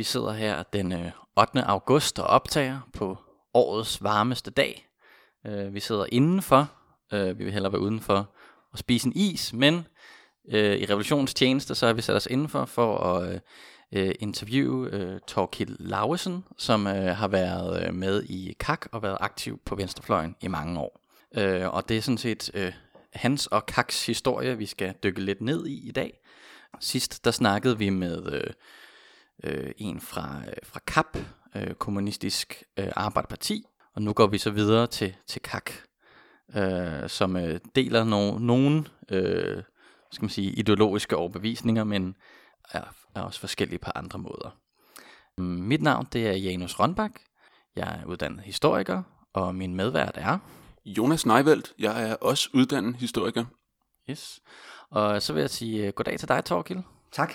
Vi sidder her den øh, 8. August og optager på årets varmeste dag. Øh, vi sidder indenfor. Øh, vi vil hellere være udenfor og spise en is, men i revolutionstjeneste så har vi sat os indenfor for at interviewe Torkild Lauesen, som har været med i KAK og været aktiv på Venstrefløjen i mange år. og det er sådan set hans og Kaks historie, vi skal dykke lidt ned i i dag. Sidst der snakkede vi med øh, øh, en fra, øh, fra KAP, øh, Kommunistisk øh, Arbejderparti, og nu går vi så videre til, til KAK, øh, som øh, deler no, nogle øh, skal man sige, ideologiske overbevisninger, men er, er også forskellige på andre måder. Mit navn det er Janus Rønbak. Jeg er uddannet historiker, og min medvært er... Jonas Neivelt. Jeg er også uddannet historiker. Yes. Og så vil jeg sige uh, goddag til dig, Torkild. Tak.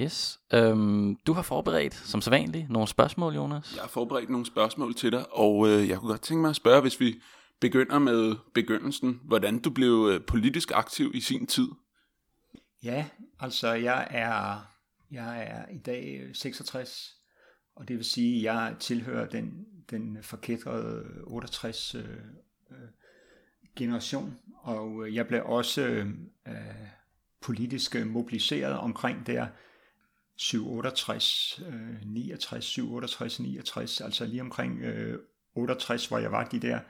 Yes. Øhm, du har forberedt, som sædvanligt, nogle spørgsmål, Jonas. Jeg har forberedt nogle spørgsmål til dig, og øh, jeg kunne godt tænke mig at spørge, hvis vi begynder med begyndelsen, hvordan du blev øh, politisk aktiv i sin tid. Ja, altså jeg er, jeg er i dag 66, og det vil sige, at jeg tilhører den, den forkædrede 68 øh, øh, generation, og øh, jeg blev også øh, politisk mobiliseret omkring der 68, øh, 69, 768, 69, altså lige omkring øh, 68, hvor jeg var de der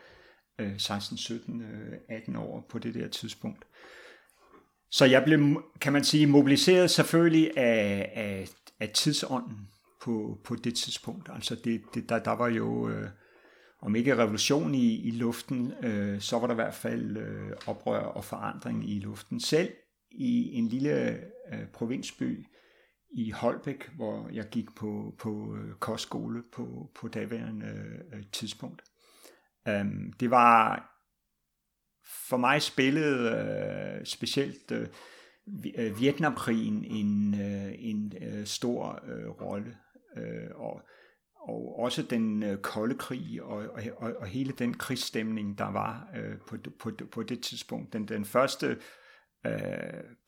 øh, 16, 17, øh, 18 år på det der tidspunkt. Så jeg blev, kan man sige, mobiliseret selvfølgelig af, af, af tidsånden på, på det tidspunkt. Altså det, det, der, der var jo, øh, om ikke revolution i, i luften, øh, så var der i hvert fald øh, oprør og forandring i luften. Selv i en lille øh, provinsby i Holbæk, hvor jeg gik på, på øh, kostskole på, på daværende øh, tidspunkt. Um, det var for mig spillede øh, specielt øh, øh, Vietnamkrigen en, øh, en øh, stor øh, rolle. Øh, og, og også den øh, kolde krig og, og, og hele den krigsstemning, der var øh, på, på, på det tidspunkt. Den, den første øh,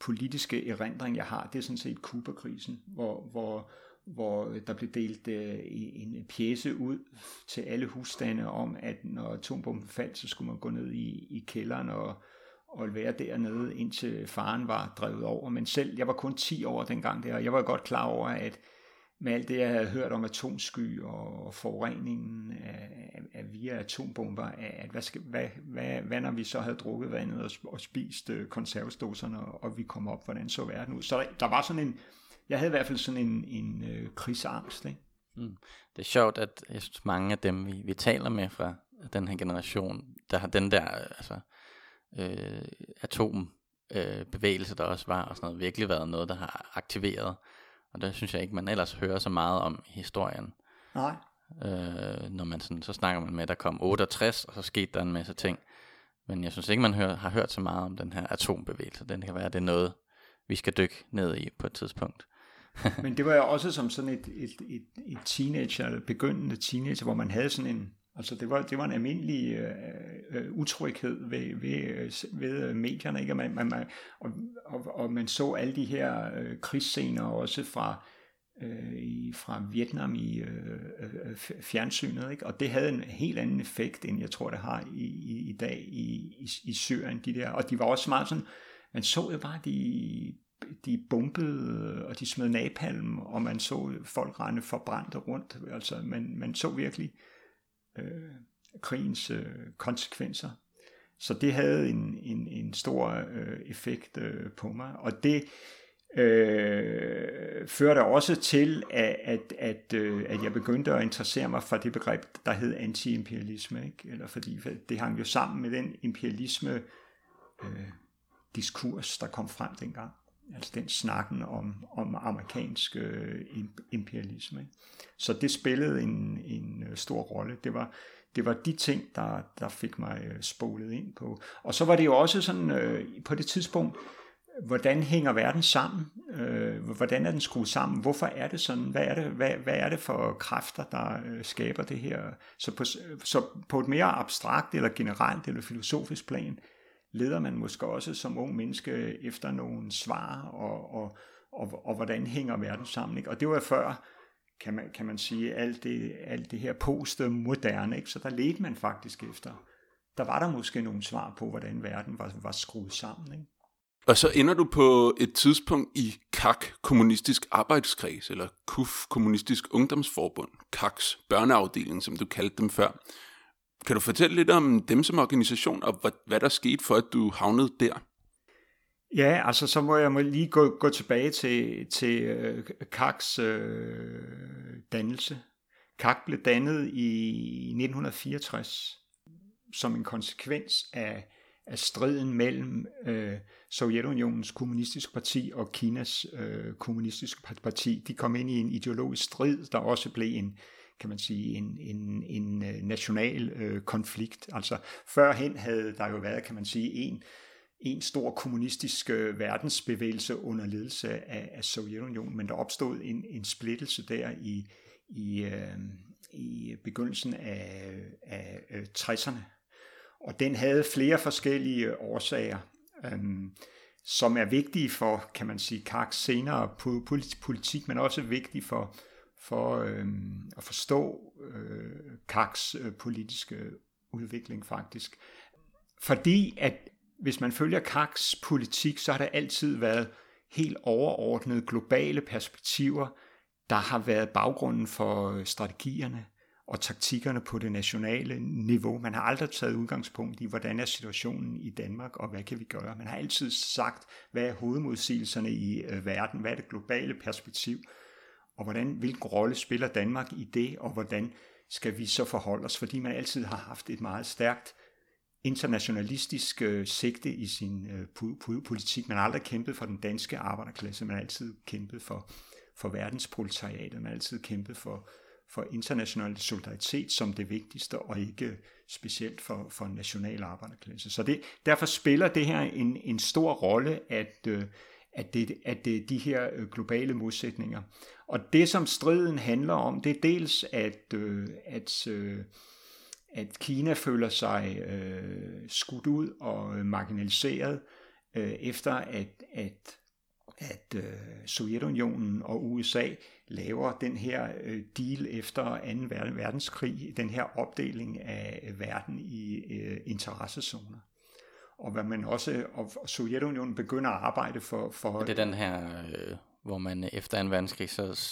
politiske erindring, jeg har, det er sådan set Kuba-krisen, hvor, hvor, hvor der blev delt øh, en pjæse ud til alle husstande om, at når atombomben faldt, så skulle man gå ned i, i kælderen og, og være dernede, indtil faren var drevet over. Men selv, jeg var kun 10 år dengang der, og jeg var godt klar over, at med alt det, jeg havde hørt om atomsky og forureningen af, af via atombomber, at hvad, skal, hvad, hvad, hvad når vi så havde drukket vandet og, og spist øh, konservesdåserne, og, og vi kom op, hvordan så verden ud. Så der, der var sådan en, jeg havde i hvert fald sådan en, en øh, krigsangst. Ikke? Mm. Det er sjovt, at jeg synes, mange af dem, vi, vi taler med fra den her generation, der har den der øh, altså, øh, atombevægelse, øh, der også var, og sådan noget, virkelig været noget, der har aktiveret og det synes jeg ikke, man ellers hører så meget om historien. Nej. Øh, når man sådan, så snakker man med, at der kom 68, og så skete der en masse ting. Men jeg synes ikke, man hører, har hørt så meget om den her atombevægelse. Den kan være, det er noget, vi skal dykke ned i på et tidspunkt. Men det var jo også som sådan et, et, et, et teenager, eller begyndende teenager, hvor man havde sådan en, Altså det var, det var en almindelig øh, øh, utryghed ved, ved, øh, ved øh, medierne, ikke? man, man, man, og, og, og man så alle de her øh, krigsscener også fra, øh, i, fra Vietnam i øh, øh, øh fjernsynet, ikke? og det havde en helt anden effekt, end jeg tror, det har i, i, i dag i, i, i Syrien. De der. Og de var også meget sådan, man så jo bare de de bombede, og de smed napalm, og man så folk rende forbrændte rundt. Altså, man, man så virkelig øh, Øh, krigens øh, konsekvenser. Så det havde en, en, en stor øh, effekt øh, på mig, og det øh, førte også til, at, at, at, øh, at jeg begyndte at interessere mig for det begreb, der hed antiimperialisme, ikke? Eller fordi det hang jo sammen med den imperialisme øh, diskurs, der kom frem dengang altså den snakken om, om amerikansk øh, imperialisme. Ikke? Så det spillede en, en øh, stor rolle. Det var, det var de ting, der, der fik mig øh, spolet ind på. Og så var det jo også sådan, øh, på det tidspunkt, hvordan hænger verden sammen? Øh, hvordan er den skruet sammen? Hvorfor er det sådan? Hvad er det, hvad, hvad er det for kræfter, der øh, skaber det her? Så på, så på et mere abstrakt eller generelt eller filosofisk plan, leder man måske også som ung menneske efter nogle svar, og, og, og, og hvordan hænger verden sammen? Ikke? Og det var før, kan man, kan man sige, alt det, alt det her postmoderne, ikke? så der ledte man faktisk efter. Der var der måske nogle svar på, hvordan verden var, var skruet sammen. Ikke? Og så ender du på et tidspunkt i KAK, Kommunistisk Arbejdskreds, eller KUF, Kommunistisk Ungdomsforbund, KAKs børneafdeling, som du kaldte dem før. Kan du fortælle lidt om dem som organisation, og hvad, hvad der skete for, at du havnede der? Ja, altså så må jeg må lige gå, gå tilbage til, til uh, KAKs øh, dannelse. KAK blev dannet i 1964 som en konsekvens af, af striden mellem øh, Sovjetunionens kommunistiske parti og Kinas øh, kommunistiske parti. De kom ind i en ideologisk strid, der også blev en, kan man sige, en, en, en øh, national øh, konflikt. Altså førhen havde der jo været, kan man sige, en en stor kommunistisk øh, verdensbevægelse under ledelse af, af Sovjetunionen, men der opstod en, en splittelse der i, i, øh, i begyndelsen af, af øh, 60'erne. Og den havde flere forskellige årsager, øh, som er vigtige for, kan man sige, Karks senere politik, men også vigtige for, for øh, at forstå øh, Kaks øh, politiske udvikling faktisk. Fordi at hvis man følger Kaks politik, så har der altid været helt overordnede globale perspektiver, der har været baggrunden for øh, strategierne og taktikkerne på det nationale niveau. Man har aldrig taget udgangspunkt i, hvordan er situationen i Danmark, og hvad kan vi gøre. Man har altid sagt, hvad er hovedmodsigelserne i øh, verden, hvad er det globale perspektiv, og hvordan, hvilken rolle spiller Danmark i det, og hvordan skal vi så forholde os, fordi man altid har haft et meget stærkt internationalistisk øh, sigte i sin øh, politik. Man har aldrig kæmpet for den danske arbejderklasse, man har altid kæmpet for, for verdensproletariatet, man har altid kæmpet for, for international solidaritet som det vigtigste, og ikke specielt for, for national arbejderklasse. Så det, derfor spiller det her en, en stor rolle, at, øh, at, det, at det er de her øh, globale modsætninger. Og det, som striden handler om, det er dels, at, øh, at øh, at Kina føler sig øh, skudt ud og øh, marginaliseret øh, efter at, at, at øh, Sovjetunionen og USA laver den her øh, deal efter 2. verdenskrig, den her opdeling af øh, verden i øh, interessezoner. Og hvad man også, og Sovjetunionen begynder at arbejde for... for det er den her, øh, hvor man efter 2. verdenskrig så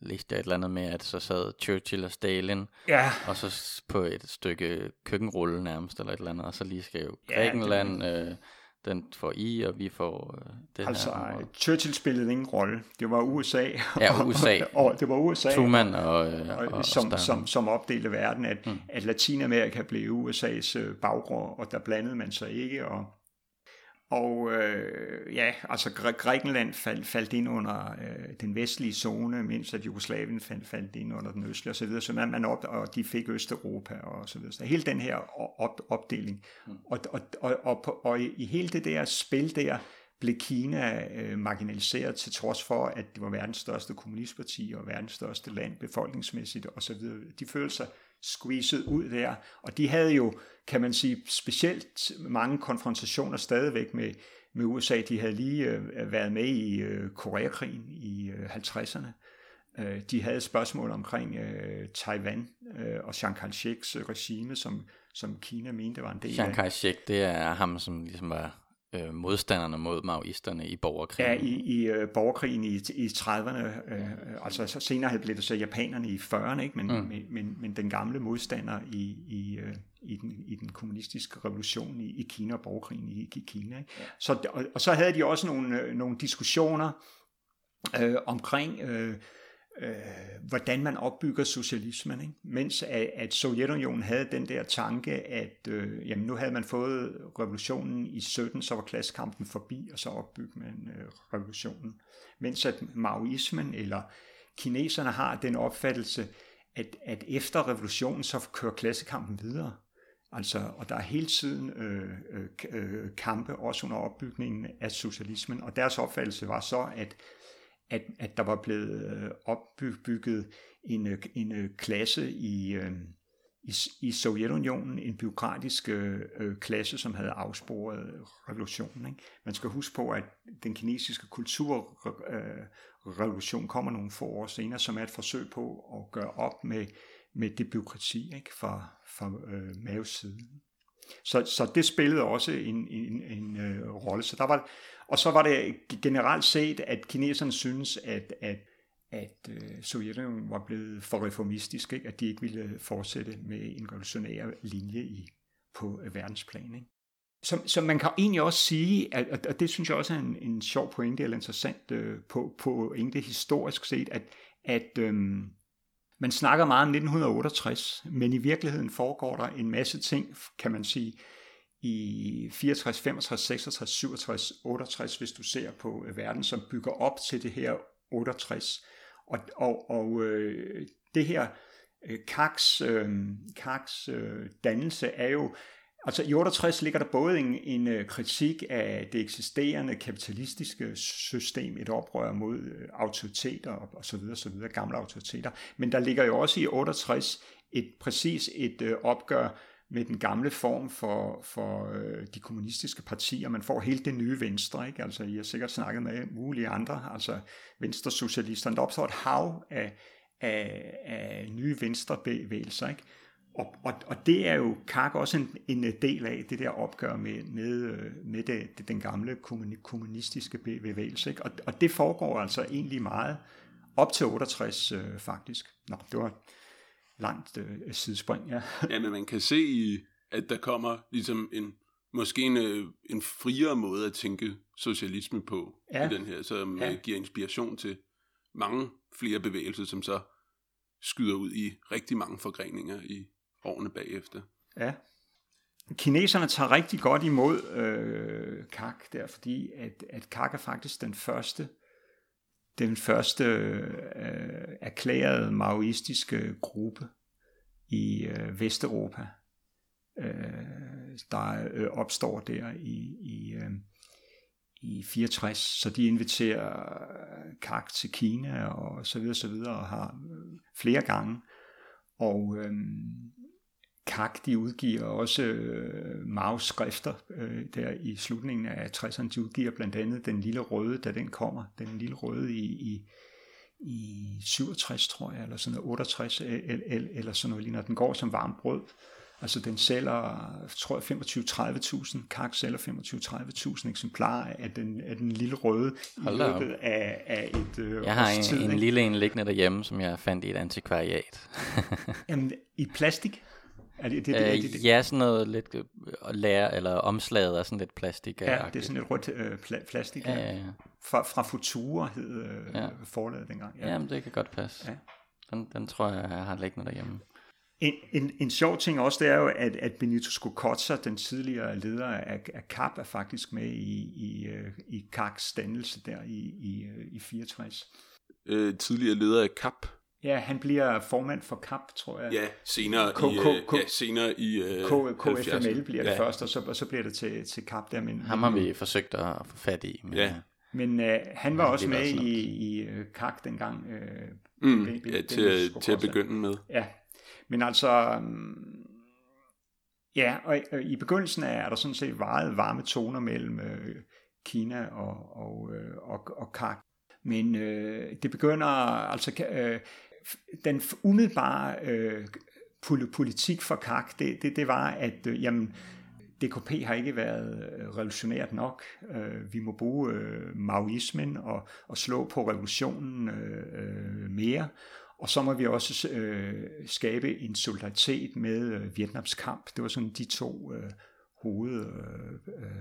læste jeg et eller andet med, at så sad Churchill og Stalin, ja. og så på et stykke køkkenrulle nærmest, eller et eller andet, og så lige skrev Grækenland, ja, øh, den får I, og vi får øh, det altså, her. Altså, Churchill spillede ingen rolle. Det var USA. Ja, USA. og, og, det var USA. Truman og, øh, og, og som, som, som opdelte verden, at, mm. at Latinamerika blev USA's øh, bagrår, og der blandede man sig ikke, og og øh, ja, altså Grækenland faldt, faldt ind under øh, den vestlige zone, mens at Jugoslavien faldt, faldt ind under den østlige osv., så man, man op, og de fik Østeuropa og så videre. Så hele den her op, opdeling. Mm. Og, og, og, og, og i hele det der spil der, blev Kina øh, marginaliseret til trods for, at det var verdens største kommunistparti og verdens største land befolkningsmæssigt osv. De følte sig squeezed ud der, og de havde jo kan man sige, specielt mange konfrontationer stadigvæk med, med USA. De havde lige øh, været med i øh, Koreakrigen i øh, 50'erne. Øh, de havde spørgsmål omkring øh, Taiwan øh, og Chiang Kai-sheks regime, som, som Kina mente var en del Chiang Kai-shek, det er ham, som ligesom var øh, modstanderne mod maoisterne i borgerkrigen. Ja, i, i øh, borgerkrigen i, i 30'erne, øh, altså så senere blev det så japanerne i 40'erne, ikke? Men, mm. men, men, men den gamle modstander i, i, øh, i, den, i den kommunistiske revolution i, i Kina og borgerkrigen i, i Kina. Ikke? Ja. Så, og, og så havde de også nogle, øh, nogle diskussioner øh, omkring... Øh, øh, hvordan man opbygger socialismen. Ikke? Mens at, at Sovjetunionen havde den der tanke, at øh, jamen, nu havde man fået revolutionen i 17, så var klassekampen forbi, og så opbygger man øh, revolutionen. Mens at maoismen eller kineserne har den opfattelse, at, at efter revolutionen, så kører klassekampen videre. Altså, og der er hele tiden øh, øh, øh kampe, også under opbygningen af socialismen, og deres opfattelse var så, at at, at der var blevet øh, opbygget en, øh, en øh, klasse i, i, i Sovjetunionen, en byråkratisk øh, klasse, som havde afsporet revolutionen. Ikke? Man skal huske på, at den kinesiske kulturrevolution øh, kommer nogle få år senere, som er et forsøg på at gøre op med, med det byråkrati ikke? fra, fra øh, Maos side. Så, så det spillede også en, en, en øh, rolle. Så der var, og så var det generelt set, at kineserne synes, at, at, at øh, Sovjetunionen var blevet for reformistisk, ikke? at de ikke ville fortsætte med en revolutionær linje i, på øh, verdensplan. Ikke? Så, så man kan egentlig også sige, at, og det synes jeg også er en, en sjov pointe, eller interessant øh, på, på historisk set, at, at øh, man snakker meget om 1968, men i virkeligheden foregår der en masse ting, kan man sige, i 64, 65, 66, 67, 68, hvis du ser på øh, verden, som bygger op til det her 68. Og, og, og øh, det her øh, Kaks, øh, Kaks øh, dannelse er jo, altså i 68 ligger der både en, en øh, kritik af det eksisterende kapitalistiske system, et oprør mod øh, autoriteter og, og så videre, så videre, gamle autoriteter, men der ligger jo også i 68 et præcis et øh, opgør med den gamle form for, for de kommunistiske partier. Man får helt det nye venstre, ikke? Altså, I har sikkert snakket med mulige andre, altså venstresocialisterne. Der opstår et hav af, af, af nye venstrebevægelser, ikke? Og, og, og det er jo Kark også en, en del af det der opgør med, med, med det, det, den gamle kommunistiske bevægelse. Ikke? Og, og det foregår altså egentlig meget op til 68 øh, faktisk. Nå, det var langt øh, sidespring, ja. ja, men man kan se, at der kommer ligesom en, måske en, øh, en friere måde at tænke socialisme på ja. i den her, som ja. Øh, giver inspiration til mange flere bevægelser, som så skyder ud i rigtig mange forgreninger i årene bagefter. Ja. Kineserne tager rigtig godt imod øh, kak der, fordi at, at kak er faktisk den første den første øh, erklærede maoistiske gruppe i øh, Vesteuropa, øh, der øh, opstår der i, i, øh, i 64. Så de inviterer øh, Kak til Kina og så videre, så videre, og har øh, flere gange. Og øh, Kak, de udgiver også øh, Maos skrifter øh, der i slutningen af 60'erne. De udgiver blandt andet Den Lille Røde, da den kommer. Den Lille Røde i, i, i 67, tror jeg, eller sådan noget, 68, eller, eller sådan noget lignende. Den går som varmt brød. Altså den sælger, tror jeg, 25-30.000, Kak sælger 25-30.000 eksemplarer af den, af den lille røde i løbet af, af et øh, Jeg har en, tid, en lille en liggende derhjemme, som jeg fandt i et antikvariat. Jamen, i plastik? Er det, det, det, øh, det, det, Ja, sådan noget lidt øh, lære, eller omslaget er sådan lidt plastik. Ja, det er sådan et rødt øh, pla- plastik. Ja, ja, ja. Fra, fra Futura hed øh, ja. forlaget dengang. Ja. Jamen, det kan godt passe. Ja. Den, den tror jeg, jeg har liggende derhjemme. En, en, en sjov ting også, det er jo, at, at Benito Scocozza, den tidligere leder af, af CAP, er faktisk med i, i, øh, i CACs dannelse der i, i, i 64. Øh, tidligere leder af CAP? Ja, han bliver formand for KAP, tror jeg. Ja, senere K- i, K- K- ja, senere i uh, K- KFML bliver det ja. først, og så, og så bliver det til, til KAP der. Men, Ham har vi forsøgt at få fat i. Men, ja. Men uh, han var ja, også med i, i KAK dengang. Uh, mm, ben, ja, til, til at begynde med. Ja, men altså... Um, ja, og, og i begyndelsen er, er der sådan set meget varme toner mellem uh, Kina og, og, uh, og, og KAK. Men uh, det begynder altså... Uh, den umiddelbare øh, politik for KAK, det, det, det var, at øh, jamen, DKP har ikke været øh, revolutionært nok. Øh, vi må bruge øh, maoismen og, og slå på revolutionen øh, øh mere. Og så må vi også øh, skabe en solidaritet med øh, Vietnams kamp. Det var sådan de to øh, hoved... Øh, øh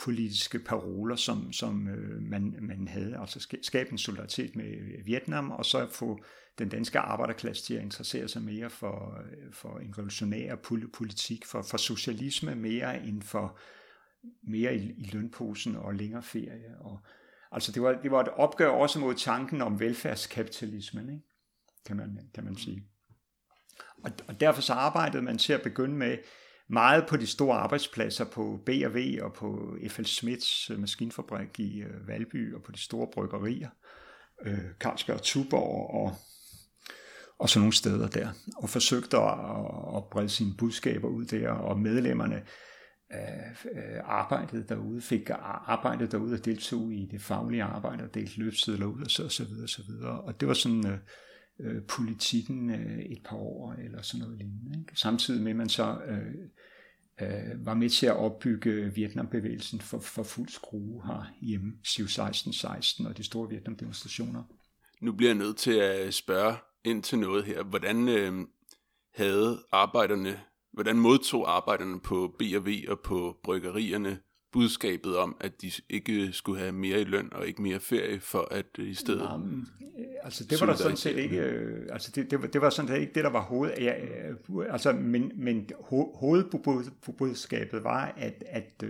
politiske paroler, som, som øh, man, man havde. Altså skabe en solidaritet med øh, Vietnam, og så få den danske arbejderklasse til at interessere sig mere for, øh, for en revolutionær politik, for, for socialisme mere end for mere i, i lønposen og længere ferie. Og, altså det var, det var et opgør også mod tanken om velfærdskapitalismen, ikke? Kan, man, kan man sige. Og, og derfor så arbejdede man til at begynde med meget på de store arbejdspladser på B&V og på F.L. Smiths øh, maskinfabrik i øh, Valby og på de store bryggerier, øh, Carlsberg og Tuborg og, og sådan nogle steder der, og forsøgte at, at brede sine budskaber ud der, og medlemmerne øh, arbejdede derude, fik arbejdet derude og deltog i det faglige arbejde og delte løbsedler ud og så, og så videre og så videre. Og det var sådan øh, øh, politikken øh, et par år eller sådan noget lignende. Ikke? Samtidig med, at man så øh, øh, var med til at opbygge Vietnambevægelsen for, for fuld skrue her hjemme, SIV 1616 og de store Vietnam-demonstrationer. Nu bliver jeg nødt til at spørge ind til noget her. Hvordan øh, havde arbejderne, hvordan modtog arbejderne på B&V og på bryggerierne budskabet om, at de ikke skulle have mere i løn og ikke mere ferie, for at øh, i stedet... Jamen, øh, altså det var der sådan set ikke, øh, altså det, det, var, det var sådan set ikke det, der var hoved, ja, altså, men, men ho, hovedbudskabet var, at, at,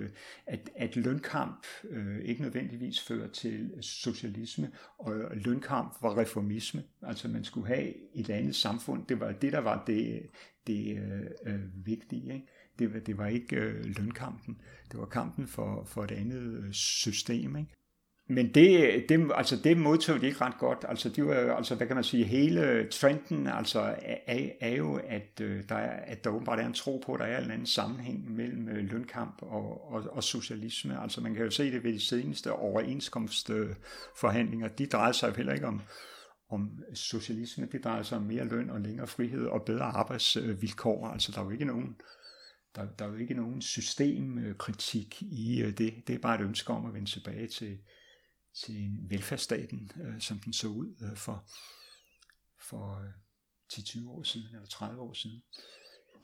at, at lønkamp øh, ikke nødvendigvis fører til socialisme, og lønkamp var reformisme, altså man skulle have et andet samfund, det var det, der var det, det øh, vigtige, ikke? Det, var, det var ikke øh, lønkampen, det var kampen for, for et andet øh, system. Ikke? Men det, det, altså det modtog de ikke ret godt. Altså, de var, altså hvad kan man sige, hele trenden altså, er, er jo, at, øh, der er, at der åbenbart er en tro på, at der er en anden sammenhæng mellem øh, lønkamp og, og, og socialisme. Altså man kan jo se det ved de seneste overenskomstforhandlinger. De drejede sig jo heller ikke om, om socialisme. Det drejer sig om mere løn og længere frihed og bedre arbejdsvilkår. Altså der er jo ikke nogen øh, der, der er jo ikke nogen systemkritik i øh, det. Det er bare et ønske om at vende tilbage til, til velfærdsstaten, øh, som den så ud øh, for, for 10-20 år siden, eller 30 år siden.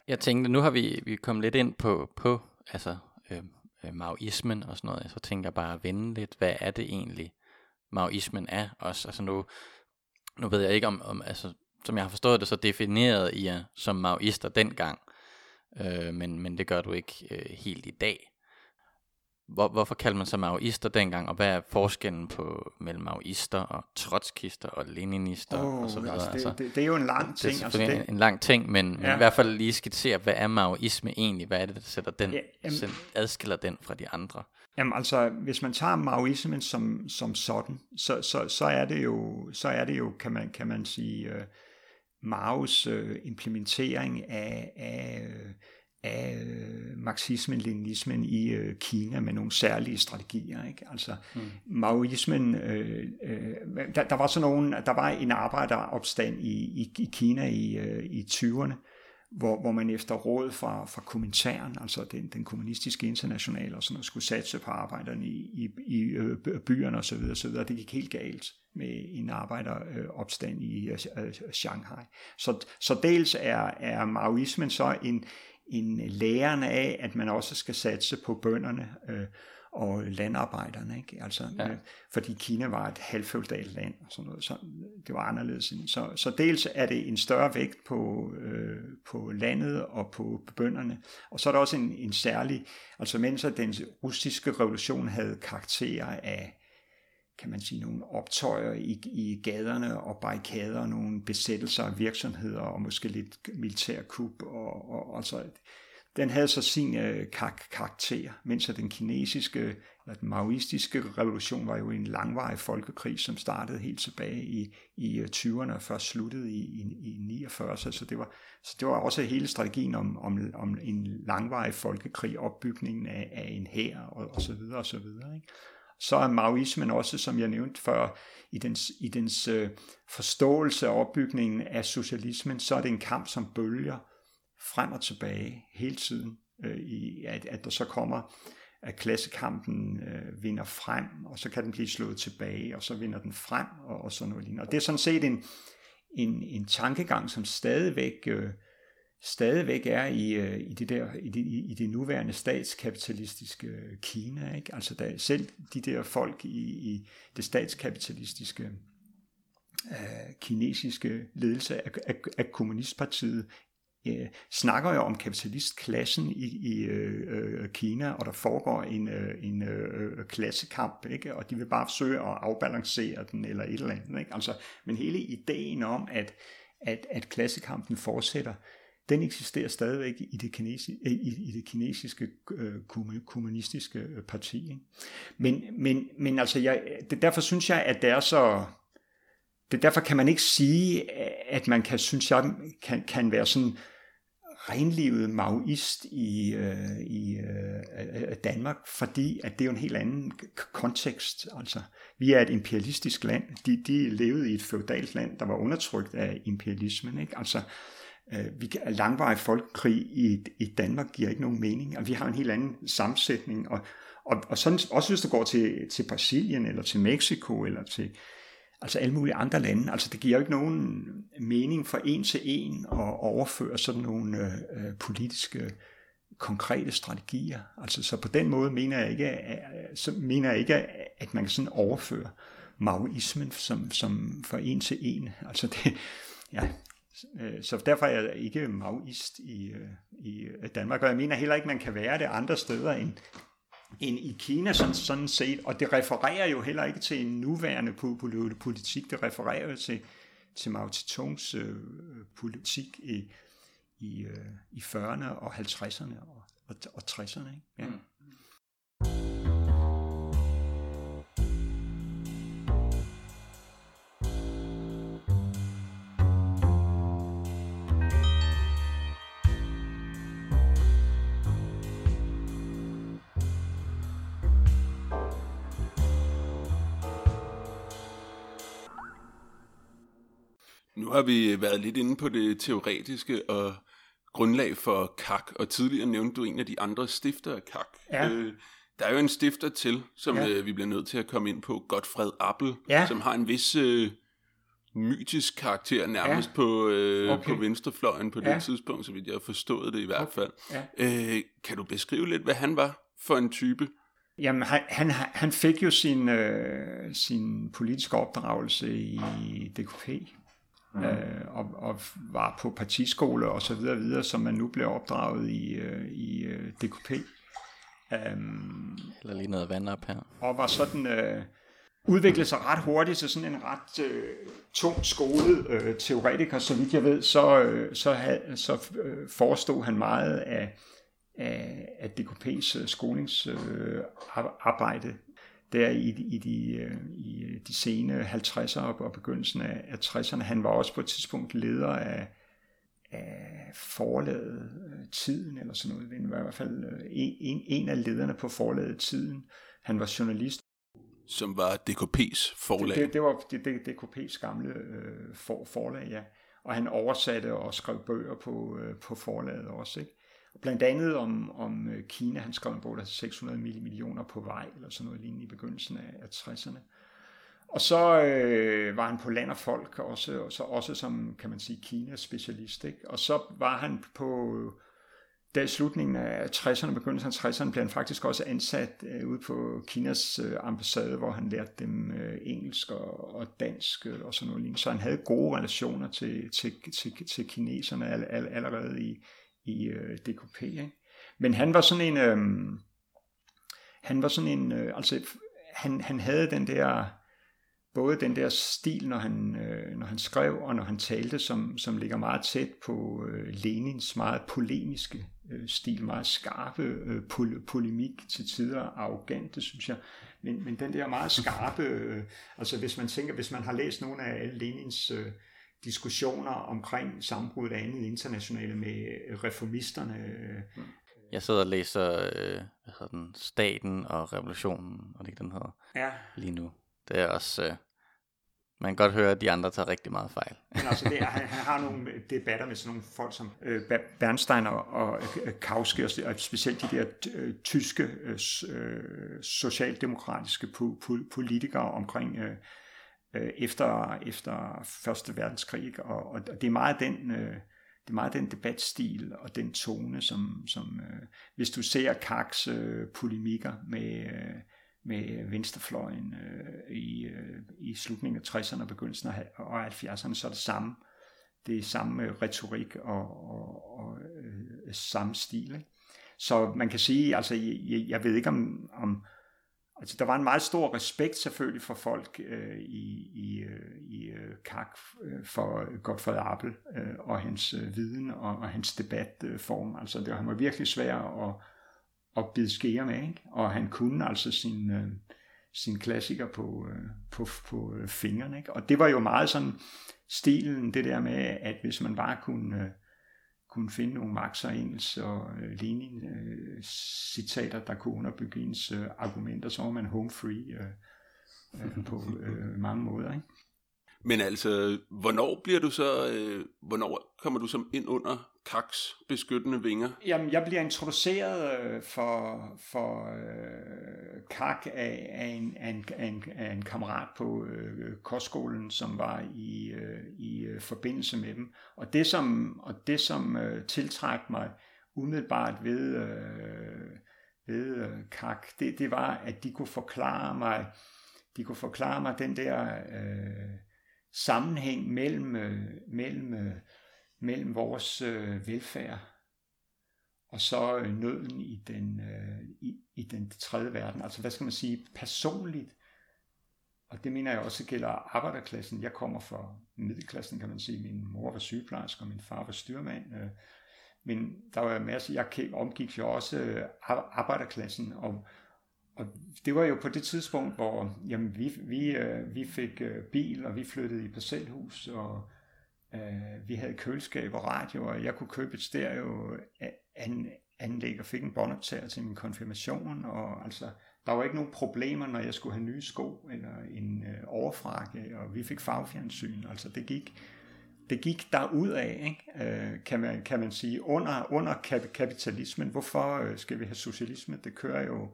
Jeg tænkte, nu har vi, vi kommet lidt ind på, på altså, øh, maoismen og sådan noget. Så tænker jeg bare at vende lidt, hvad er det egentlig, maoismen er også? Altså nu, nu ved jeg ikke om, om altså, som jeg har forstået det, så defineret I jer som maoister dengang øh, men, men det gør du ikke øh, helt i dag. Hvor, hvorfor kaldte man sig maoister dengang, og hvad er forskellen på mellem maoister og trotskister og leninister oh, og så videre? Altså det, altså, det, det er jo en lang ting. Det er altså det... en, en lang ting, men, ja. men i hvert fald lige skitsere, hvad er maoisme egentlig? Hvad er det, der sætter den, ja, jamen, adskiller den fra de andre? Jamen altså, hvis man tager maoismen som, som sådan, så, så, så, er det jo, så er det jo, kan man, kan man sige, øh, Maos øh, implementering af, af, af marxismen-leninismen i øh, Kina med nogle særlige strategier. Ikke? Altså mm. Maoismen, øh, øh, der, der var sådan nogle, der var en arbejderopstand i, i, i Kina i, øh, i 20'erne, hvor, hvor man efter råd fra, fra kommentaren, altså den, den kommunistiske internationale, og sådan noget, skulle satse på arbejderne i, i, i øh, byerne osv. Så, videre, Det gik helt galt med en arbejderopstand i øh, Shanghai. Så, så dels er, er maoismen så en, en læren af, at man også skal satse på bønderne, øh, og landarbejderne, ikke? Altså, ja. øh, fordi Kina var et halvfeudalt land og sådan noget, så det var anderledes. Så, så dels er det en større vægt på, øh, på landet og på bønderne, og så er der også en, en særlig, altså mens den russiske revolution havde karakter af kan man sige, nogle optøjer i, i gaderne og barrikader, nogle besættelser af virksomheder og måske lidt militærkup og, og altså den havde så sin øh, kar- karakter, mens den kinesiske, eller den maoistiske revolution var jo en langvarig folkekrig, som startede helt tilbage i, i øh, 20'erne og først sluttede i, i, i 49. Så det, var, så det var også hele strategien om, om, om en langvarig folkekrig, opbygningen af, af en hær og, og så videre og så videre. Ikke? Så er maoismen også, som jeg nævnte før, i dens, i dens øh, forståelse af opbygningen af socialismen, så er det en kamp som bølger, frem og tilbage hele tiden, øh, i, at, at der så kommer, at klassekampen øh, vinder frem, og så kan den blive slået tilbage, og så vinder den frem, og, og sådan noget lignende. Og det er sådan set en, en, en tankegang, som stadigvæk øh, stadigvæk er i, øh, i, det der, i, det, i det nuværende statskapitalistiske Kina. Ikke? Altså der, selv de der folk i, i det statskapitalistiske øh, kinesiske ledelse af, af, af kommunistpartiet øh, snakker jo om kapitalistklassen i, i øh, øh Kina, og der foregår en, øh, en øh, øh, klassekamp, ikke? og de vil bare forsøge at afbalancere den eller et eller andet. Ikke? Altså, men hele ideen om, at, at, at klassekampen fortsætter, den eksisterer stadigvæk i det, kinesi, øh, i, i det kinesiske øh, kommunistiske øh, parti. Ikke? Men, men, men altså, jeg, det, derfor synes jeg, at det er så... Det, derfor kan man ikke sige, øh, at man kan, synes jeg, kan, kan være sådan renlivet maoist i, øh, i øh, Danmark, fordi at det er jo en helt anden kontekst. Altså, vi er et imperialistisk land. De, de levede i et feudalt land, der var undertrykt af imperialismen. Ikke? Altså, øh, Øh, vi, kan, langvarig folkekrig i, i Danmark giver ikke nogen mening. og vi har en helt anden sammensætning. Og, og, og sådan, også hvis du går til, til Brasilien, eller til Mexico, eller til altså alle mulige andre lande. Altså det giver jo ikke nogen mening for en til en at overføre sådan nogle øh, øh politiske konkrete strategier. Altså så på den måde mener jeg ikke, at, så mener jeg ikke, at man kan sådan overføre maoismen som, som for en til en. Altså det, ja, Øh, så derfor er jeg ikke maoist i, øh, i øh, Danmark, og jeg mener heller ikke, at man kan være det andre steder end, end i Kina sådan, sådan set, og det refererer jo heller ikke til en nuværende politik, det refererer jo til, til Mao Zedongs øh, politik i, i, øh, i 40'erne og 50'erne og, og, og 60'erne. Ikke? Ja. Mm. Har vi været lidt inde på det teoretiske og grundlag for KAK, og tidligere nævnte du en af de andre stifter af KAK. Ja. Øh, der er jo en stifter til, som ja. øh, vi bliver nødt til at komme ind på, Godfred Appel, ja. som har en vis øh, mytisk karakter nærmest ja. på, øh, okay. på venstrefløjen på ja. det tidspunkt, så vidt jeg har forstået det i hvert fald. Ja. Øh, kan du beskrive lidt, hvad han var for en type? Jamen, han, han, han fik jo sin, øh, sin politiske opdragelse i DKP, mm. øh, og, og var på partiskole og så videre, videre som man nu bliver opdraget i, øh, i øh, DKP. Um, Eller lige noget vand op her. Og var sådan... Øh, udviklede sig ret hurtigt til sådan en ret øh, tung skolet øh, teoretiker, så vidt jeg ved, så, øh, så, had, så øh, forestod han meget af, af, af DKP's øh, skolingsarbejde øh, der i, i, de, øh, i de sene 50'ere og begyndelsen af, af 60'erne. Han var også på et tidspunkt leder af, af forlaget øh, Tiden, eller sådan noget. Han var i hvert fald øh, en, en af lederne på forlaget Tiden. Han var journalist. Som var DKP's forlag? Det, det, det var det, det, DKP's gamle øh, for, forlag, ja. Og han oversatte og skrev bøger på, øh, på forlaget også, ikke? Blandt andet om, om øh, Kina, han skrev en bog, der 600 millioner på vej, eller sådan noget lignende i begyndelsen af, af 60'erne. Og så øh, var han på land og folk også, og så også som, kan man sige, Kinas specialist. Ikke? Og så var han på, øh, da i slutningen af 60'erne, begyndelsen af 60'erne, blev han faktisk også ansat øh, ude på Kinas øh, ambassade, hvor han lærte dem øh, engelsk og, og dansk øh, og sådan noget lignende. Så han havde gode relationer til, til, til, til kineserne all, all, allerede i, i øh, DKP. Ikke? Men han var sådan en, øh, han var sådan en, øh, altså han, han havde den der, både den der stil, når han, øh, når han skrev og når han talte, som, som ligger meget tæt på øh, Lenins meget polemiske øh, stil, meget skarpe øh, pol- polemik til tider, arrogante, synes jeg. Men, men den der meget skarpe, øh, altså hvis man tænker, hvis man har læst nogle af alle Lenins øh, diskussioner omkring sammenbruddet af andet internationale med reformisterne. Jeg sidder og læser øh, hvad hedder den, Staten og Revolutionen, og det den hedder, ja. lige nu. Det er også... Øh, man kan godt høre, at de andre tager rigtig meget fejl. Men altså, det er, han, han har nogle debatter med sådan nogle folk som øh, Bernstein og, og øh, Kauske, og specielt de der øh, tyske øh, øh socialdemokratiske po, po, politikere omkring øh, øh, efter, efter Første Verdenskrig, og, og det er meget den, øh, det er meget den debatstil og den tone, som, som øh, hvis du ser Kaks øh, polemikker med, øh, med venstrefløjen øh, i, øh, i slutningen af 60'erne og begyndelsen af 70'erne, så er det samme. Det er samme øh, retorik og, og, og øh, samme stil. Ikke? Så man kan sige, altså jeg, jeg ved ikke om, om Altså, der var en meget stor respekt selvfølgelig for folk øh, i, i, øh, i øh, Kak øh, for Godfred Appel øh, og hans øh, viden og, og hans debatform. Øh, altså, det var, han var virkelig svær at, at bide skære med, ikke? og han kunne altså sin, øh, sin klassiker på, øh, på, på fingrene. Ikke? Og det var jo meget sådan stilen, det der med, at hvis man bare kunne... Øh, kunne finde nogle Marx og Engels og øh, Lenin øh, citater, der kunne underbygge ens øh, argumenter, så var man home free øh, øh, på øh, mange måder. Ikke? Men altså, hvornår bliver du så, øh, hvornår kommer du så ind under Kaks beskyttende vinger? Jamen, jeg bliver introduceret øh, for, for øh, Kak af, af, en, af, en, af, en, af en kammerat på øh, kostskolen, som var i, øh, i øh, forbindelse med dem. Og det, som, og det, som øh, tiltrak mig umiddelbart ved, øh, ved øh, Kak, det, det var, at de kunne forklare mig, de kunne forklare mig den der øh, sammenhæng mellem, øh, mellem øh, mellem vores øh, velfærd og så øh, nøden i den, øh, i, i den tredje verden. Altså hvad skal man sige, personligt. Og det mener jeg også gælder arbejderklassen. Jeg kommer fra middelklassen, kan man sige. Min mor var sygeplejerske, og min far var styrmand. Øh. Men der var masser, jeg omgik jo også arbejderklassen, og, og det var jo på det tidspunkt, hvor jamen, vi, vi, øh, vi fik øh, bil, og vi flyttede i parcelhus, og Øh, vi havde køleskab og radio, og jeg kunne købe et stereo an, anlæg og fik en båndoptager til min konfirmation, og altså, der var ikke nogen problemer, når jeg skulle have nye sko eller en øh, overfrakke, og vi fik fagfjernsyn, altså det gik, det gik derud af, ikke? Øh, kan, man, kan man sige, under, under kapitalismen. Hvorfor øh, skal vi have socialisme? Det kører jo,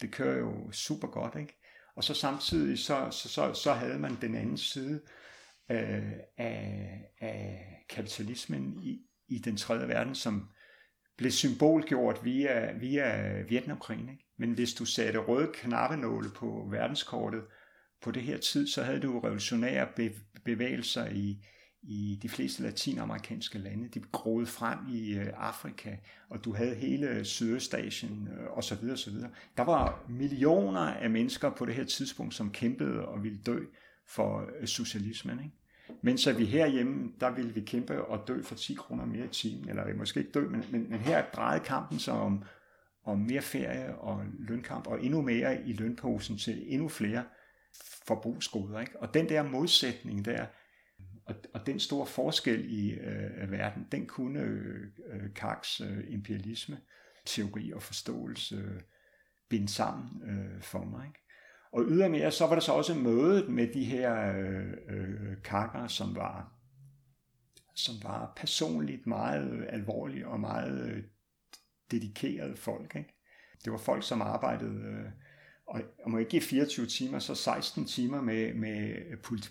det kører jo super godt, ikke? Og så samtidig, så, så, så, så havde man den anden side, øh, af, af kapitalismen i, i den tredje verden, som blev symbolgjort via, via Vietnamkrigen. Ikke? Men hvis du satte røde knappenåle på verdenskortet på det her tid, så havde du revolutionære bevægelser i, i de fleste latinamerikanske lande. De groede frem i øh, Afrika, og du havde hele Sydøstasien øh, osv. osv. Der var millioner af mennesker på det her tidspunkt, som kæmpede og ville dø for øh, socialismen. Ikke? Mens at vi herhjemme, der ville vi kæmpe og dø for 10 kroner mere i timen, eller måske ikke dø, men, men, men her drejede kampen sig om, om mere ferie og lønkamp, og endnu mere i lønposen til endnu flere forbrugsgoder. Ikke? Og den der modsætning der, og, og den store forskel i øh, verden, den kunne øh, Kaks øh, imperialisme, teori og forståelse øh, binde sammen øh, for mig. Ikke? Og ydermere så var der så også mødet med de her øh, øh, kakker, som var, som var personligt meget alvorlige og meget øh, dedikerede folk. Ikke? Det var folk, som arbejdede, øh, og jeg må ikke give 24 timer, så 16 timer med, med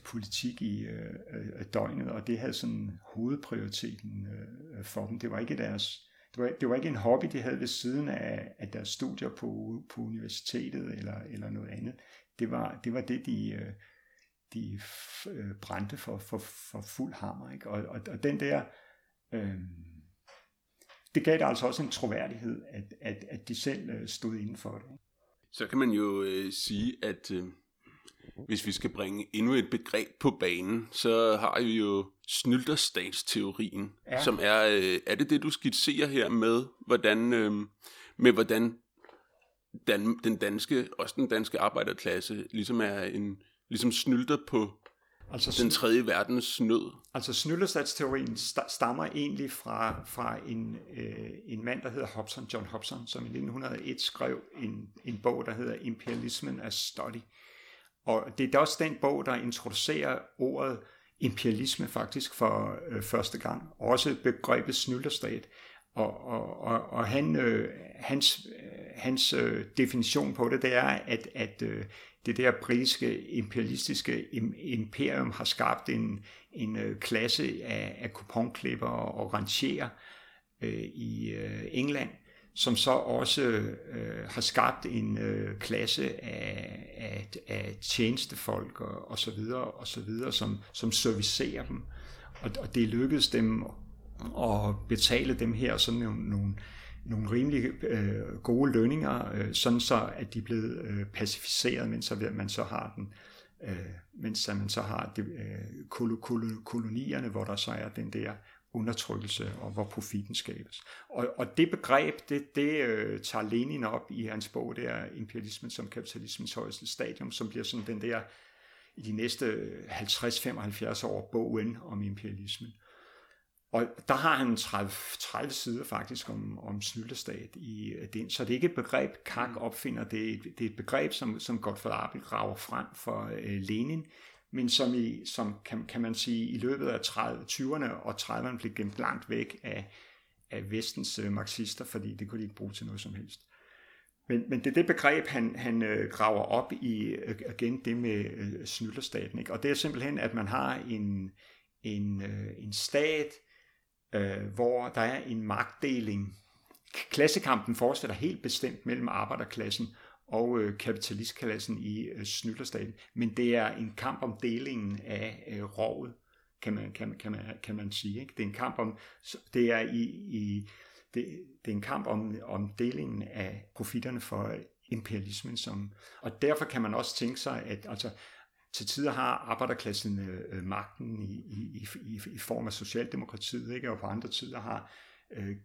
politik i øh, øh, døgnet, og det havde sådan hovedprioriteten øh, øh, for dem. Det var ikke deres det var, det var ikke en hobby, de havde ved siden af, af deres studier på, på universitetet eller, eller noget andet. Det var det, var det de, øh, de brændte for, for, for fuld hammer. Ikke? Og, og, og den der, øh, det gav der altså også en troværdighed, at, at, at de selv stod inden for det. Så kan man jo øh, sige, at øh, hvis vi skal bringe endnu et begreb på banen, så har vi jo snylderstatsteorien, ja. som er, øh, er det det, du skitserer her med, hvordan, øh, med hvordan Dan, den danske, også den danske arbejderklasse, ligesom er en, ligesom snylder på altså, den tredje verdens nød. Altså snylderstatsteorien stammer egentlig fra, fra en, øh, en mand, der hedder Hobson, John Hobson, som i 1901 skrev en, en bog, der hedder Imperialismen as Study. Og det er også den bog, der introducerer ordet imperialisme faktisk for øh, første gang. Også begrebet snylderstat. Og, og, og, og han, øh, hans, hans øh, definition på det, det er, at, at øh, det der britiske imperialistiske imperium har skabt en, en øh, klasse af, af kuponklipper og rangerer øh, i øh, England, som så også øh, har skabt en øh, klasse af, af, af tjenestefolk og, og så videre og så videre, som, som servicerer dem. Og, og det lykkedes dem at betale dem her sådan nogle, nogle, nogle rimelig øh, gode lønninger, øh, sådan så at de er blevet øh, pacificeret, mens så, man så har den, øh, mens man så har de, øh, kol- kol- kolonierne, hvor der så er den der undertrykkelse og hvor profiten skabes. Og, og det begreb, det, det øh, tager Lenin op i hans bog, det er imperialismen som kapitalismens højeste stadium, som bliver sådan den der i de næste øh, 50-75 år bogen om imperialismen. Og der har han 30, 30 sider faktisk om, om snyltestat i øh, den. Så det er ikke et begreb, Kak mm. opfinder. Det er et, det er et begreb, som, som Gottfried Abel graver frem for uh, Lenin, men som, i, som kan, kan man sige, i løbet af 30, 20'erne og 30'erne blev gemt langt væk af, af vestens uh, marxister, fordi det kunne de ikke bruge til noget som helst. Men, men det er det begreb, han, han uh, graver op i, uh, igen det med uh, snylderstaten. Ikke? Og det er simpelthen, at man har en, en, uh, en stat, øh, hvor der er en magtdeling. Klassekampen fortsætter helt bestemt mellem arbejderklassen og øh, kapitalistklassen i øh, Snytterstaten, men det er en kamp om delingen af øh, rovet, kan man, kan, kan, man, kan man sige. Ikke? Det er en kamp om, det er i, i det, det er en kamp om, om delingen af profitterne for øh, imperialismen, som, og derfor kan man også tænke sig, at altså, til tider har arbejderklassen øh, øh magten i, i, i, i form af Socialdemokratiet, ikke? og på andre tider har øh,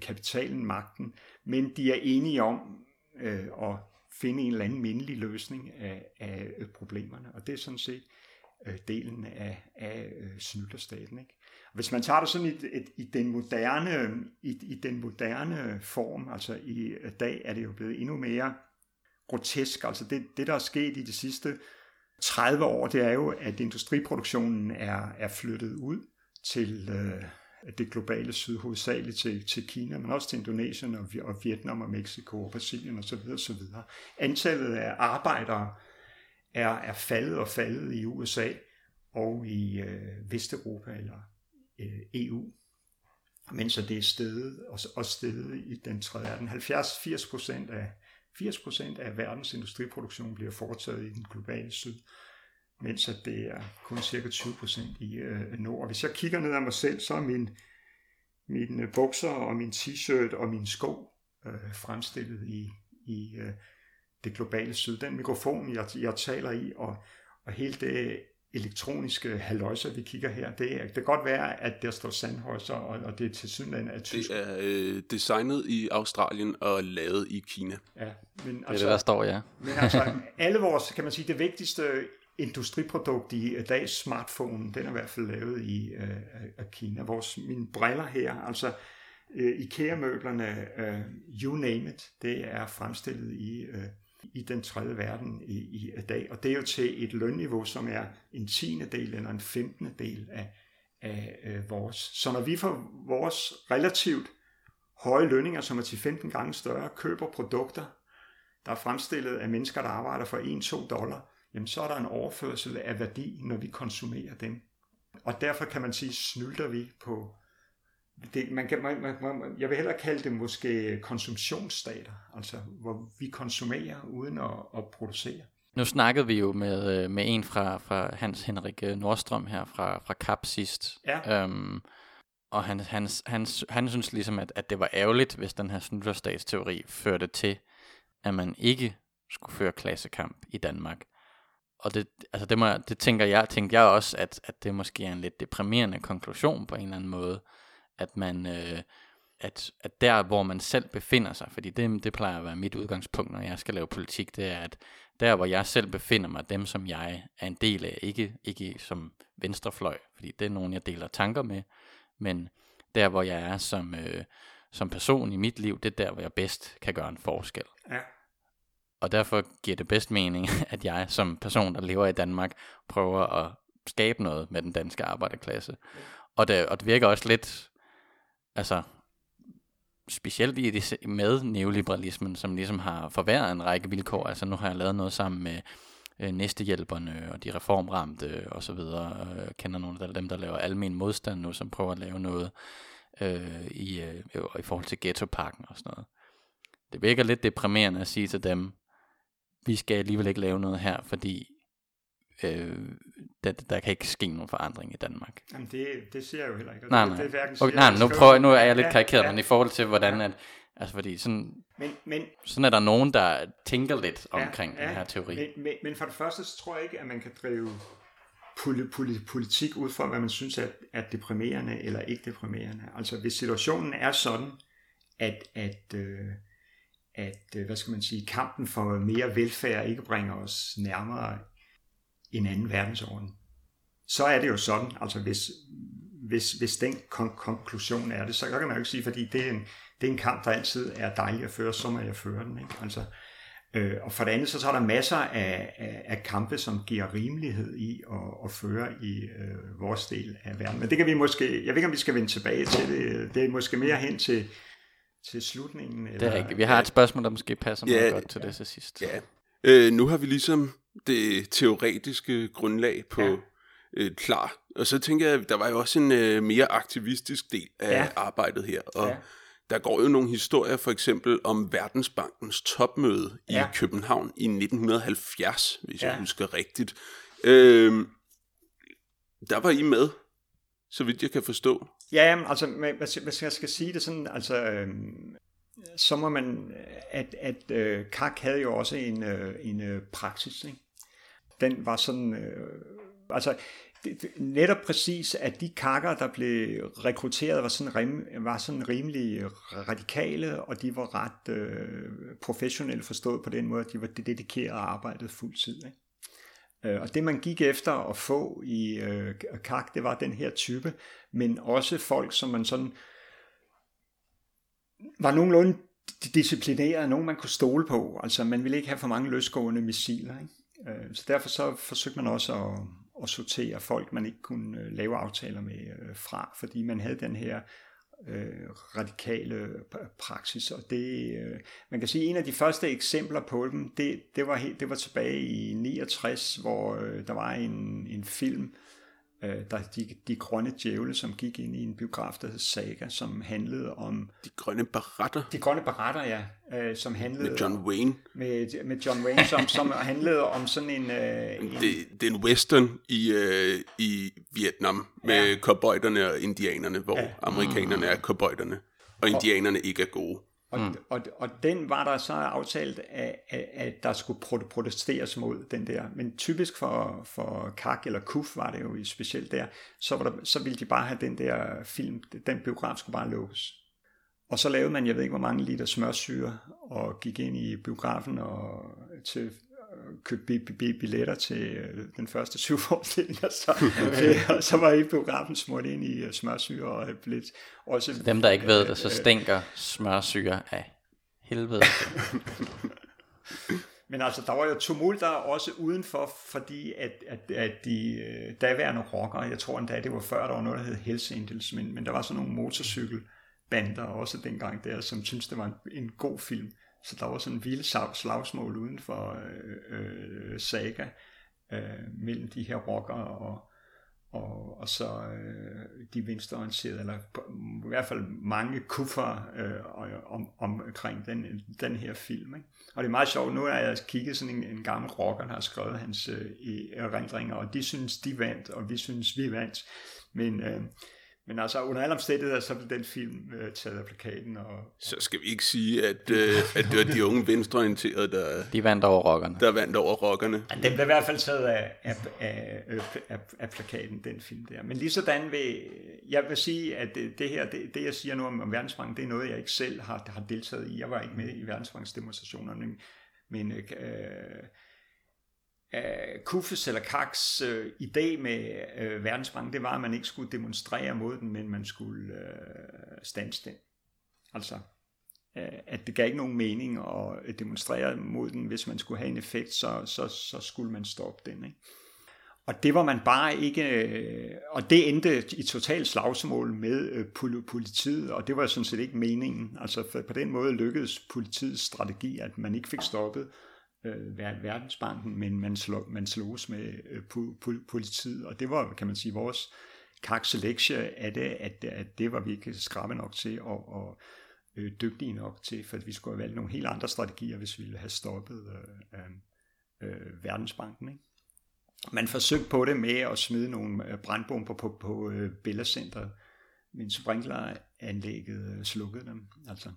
kapitalen magten, men de er enige om øh, at finde en eller anden mindelig løsning af, af øh, problemerne, og det er sådan set øh, delen af, af øh, snylderstaten. Ikke? Hvis man tager det sådan i, et, i, den moderne, i, i den moderne form, altså i øh, dag er det jo blevet endnu mere grotesk, altså det, det der er sket i de sidste 30 år, det er jo, at industriproduktionen er, er flyttet ud til øh, det globale syd, hovedsageligt til, til Kina, men også til Indonesien og, og Vietnam og Mexico og Brasilien osv. osv. Antallet af arbejdere er, er faldet og faldet i USA og i øh, Vesteuropa eller øh, EU, mens det er stedet og, og stedet i den tredje verden. 70-80 procent af 80% af verdens industriproduktion bliver foretaget i den globale syd, mens at det er kun cirka 20% i øh, nord. Og hvis jeg kigger ned ad mig selv, så er min, mine bukser og min t-shirt og min sko øh, fremstillet i, i øh, det globale syd. Den mikrofon, jeg, jeg taler i, og, og hele det elektroniske haløjser, vi kigger her, det, det kan godt være, at der står Sandhøjser, og, og det er til synligheden af tysk. Det er øh, designet i Australien og lavet i Kina. Ja, men det er altså, det, der står, ja. men altså, alle vores, kan man sige, det vigtigste industriprodukt i dag, smartphone, den er i hvert fald lavet i øh, af Kina. Vores, mine briller her, altså øh, IKEA-møblerne, øh, you name it, det er fremstillet i øh, i den tredje verden i, i dag. Og det er jo til et lønniveau, som er en tiende del eller en femtende del af, af øh, vores. Så når vi får vores relativt høje lønninger, som er til 15 gange større, køber produkter, der er fremstillet af mennesker, der arbejder for 1-2 dollar, jamen så er der en overførsel af værdi, når vi konsumerer dem. Og derfor kan man sige, snylder vi på det, man kan, man, man, man, jeg vil hellere kalde det måske konsumtionsstater, altså hvor vi konsumerer uden at, at producere. Nu snakkede vi jo med, øh, med en fra, fra Hans Henrik øh, Nordstrøm her fra, fra KAP sidst. Ja. Øhm, og han, han, han, han synes ligesom, at, at det var ærgerligt, hvis den her snutterstatsteori førte til, at man ikke skulle føre klassekamp i Danmark. Og det, altså det, må, det tænker jeg, tænker jeg også, at, at det måske er en lidt deprimerende konklusion på en eller anden måde at man, øh, at, at der hvor man selv befinder sig, fordi det, det plejer at være mit udgangspunkt, når jeg skal lave politik, det er, at der hvor jeg selv befinder mig, dem som jeg er en del af, ikke, ikke som venstrefløj, fordi det er nogen, jeg deler tanker med, men der hvor jeg er som, øh, som person i mit liv, det er der, hvor jeg bedst kan gøre en forskel. Ja. Og derfor giver det bedst mening, at jeg som person, der lever i Danmark, prøver at skabe noget med den danske arbejderklasse. Og det, og det virker også lidt altså specielt i det, med neoliberalismen, som ligesom har forværret en række vilkår. Altså nu har jeg lavet noget sammen med øh, næstehjælperne og de reformramte og så videre. Jeg kender nogle af dem, der laver almen modstand nu, som prøver at lave noget øh, i, øh, i forhold til ghettopakken og sådan noget. Det virker lidt deprimerende at sige til dem, vi skal alligevel ikke lave noget her, fordi øh, der, der kan ikke ske nogen forandring i Danmark. Jamen det, det siger jeg jo heller ikke. Nej, nej. Det, det er okay, nej, nu, prøver, nu er jeg lidt karikeret, ja, ja. men i forhold til hvordan at, altså fordi sådan, men, men, sådan er der nogen, der tænker lidt omkring ja, ja, den her teori. Men, men, men for det første, så tror jeg ikke, at man kan drive politik ud fra, hvad man synes er, er deprimerende eller ikke deprimerende. Altså hvis situationen er sådan, at, at, øh, at øh, hvad skal man sige, kampen for mere velfærd ikke bringer os nærmere en anden verdensorden, så er det jo sådan, altså hvis, hvis, hvis den kon- konklusion er det, så kan man jo ikke sige, fordi det er en, det er en kamp, der altid er dejlig at føre, så må jeg føre den. Ikke? Altså, øh, og for det andet, så, så er der masser af, af, af kampe, som giver rimelighed i at, at føre i øh, vores del af verden. Men det kan vi måske, jeg ved ikke, om vi skal vende tilbage til det. Det er måske mere hen til, til slutningen. Eller, det er rigtigt. Vi har et spørgsmål, der måske passer meget ja, godt til ja, det til sidst. Ja. Øh, nu har vi ligesom det teoretiske grundlag på ja. øh, klar. Og så tænker jeg, der var jo også en øh, mere aktivistisk del af ja. arbejdet her. Og ja. der går jo nogle historier, for eksempel om Verdensbankens topmøde ja. i København i 1970, hvis ja. jeg husker rigtigt. Øh, der var I med, så vidt jeg kan forstå. Ja, altså, hvis jeg skal sige det sådan, altså, øh, så må man, at, at øh, Kak havde jo også en, øh, en øh, praksis, ikke? Den var sådan, øh, altså det, netop præcis, at de kakker, der blev rekrutteret, var sådan, rim, var sådan rimelig radikale, og de var ret øh, professionelle forstået på den måde, at de var dedikeret og arbejdede fuldtid. Ikke? Øh, og det man gik efter at få i øh, kak, det var den her type, men også folk, som man sådan var nogenlunde disciplineret, nogen man kunne stole på. Altså man ville ikke have for mange løsgående missiler. Ikke? Øh, så derfor så forsøgte man også at, at sortere folk, man ikke kunne øh, lave aftaler med øh, fra, fordi man havde den her øh, radikale praksis. Og det, øh, man kan sige, en af de første eksempler på dem, det, det, var, helt, det var tilbage i 69, hvor øh, der var en, en film, øh, der de, de grønne djævle, som gik ind i en biograf, der hed Saga, som handlede om... De grønne baratter? De grønne baratter, ja. Øh, som handlede... Med John Wayne? Med, med John Wayne, som, som handlede om sådan en... Øh, en det, det er en western i, øh, i Vietnam, med ja. cowboyderne og indianerne, hvor ja. amerikanerne er cowboyderne, og indianerne ikke er gode. Og, mm. og, og den var der så aftalt, at, at, at der skulle protesteres mod den der. Men typisk for, for Kak eller Kuf var det jo specielt der, så, var der, så ville de bare have den der film, den biograf skulle bare lukkes. Og så lavede man, jeg ved ikke hvor mange liter smørsyre, og gik ind i biografen og til købte billetter til øh, den første syvforestilling, og så, og så var I biografen smurt ind i øh, smørsyre og lidt også... Så dem, der ikke ved det, så øh, stinker smørsyre af helvede. Men altså, der var jo tumulter også udenfor, fordi at, at, at de daværende rockere, jeg tror endda, det var før, der var noget, der hed Hells Angels, men, men der var sådan nogle motorcykelbander også dengang der, som syntes, det var en, en god film. Så der var sådan en vilde slagsmål uden for øh, øh, Saga øh, mellem de her rockere og, og, og så øh, de venstreorienterede, eller i hvert fald mange kuffer øh, om, omkring den, den her film. Ikke? Og det er meget sjovt, nu har jeg kigget sådan en, en gammel rocker, der har skrevet hans øh, e-, erindringer, og de synes, de vandt, og vi synes, vi vandt. Men øh, men altså under alle omstændigheder, så blev den film øh, taget af plakaten. Og, og... Så skal vi ikke sige, at, øh, at det var de unge venstreorienterede, der... De vandt over rockerne. Der vandt over rockerne. Ja, den blev i hvert fald taget af, af, af, af, af plakaten, den film der. Men lige sådan vil... Jeg vil sige, at det, det her, det, det jeg siger nu om, om verdensbanken, det er noget, jeg ikke selv har, har deltaget i. Jeg var ikke med i verdensbanksdemonstrationerne, men, men øh, uh, Kufes eller Kaks øh, idé med øh, verdensbanken, det var, at man ikke skulle demonstrere mod den, men man skulle øh, stanse den. Altså, øh, at det gav ikke nogen mening at øh, demonstrere mod den. Hvis man skulle have en effekt, så, så, så skulle man stoppe den. Ikke? Og det var man bare ikke, øh, og det endte i totalt slagsmål med øh, politiet, og det var sådan set ikke meningen. Altså på den måde lykkedes politiets strategi, at man ikke fik stoppet øh, Verdensbanken, men man, slå, man sloges med øh, politiet, og det var, kan man sige, vores kakse lektie af det, at, at det var vi ikke skrabe nok til, og, og øh, dygtige nok til, for vi skulle have valgt nogle helt andre strategier, hvis vi ville have stoppet øh, øh, øh Verdensbanken. Ikke? Man forsøgte på det med at smide nogle øh, brandbomber på, på øh, Bella Center, men sprinkleranlægget øh, slukkede dem. Altså.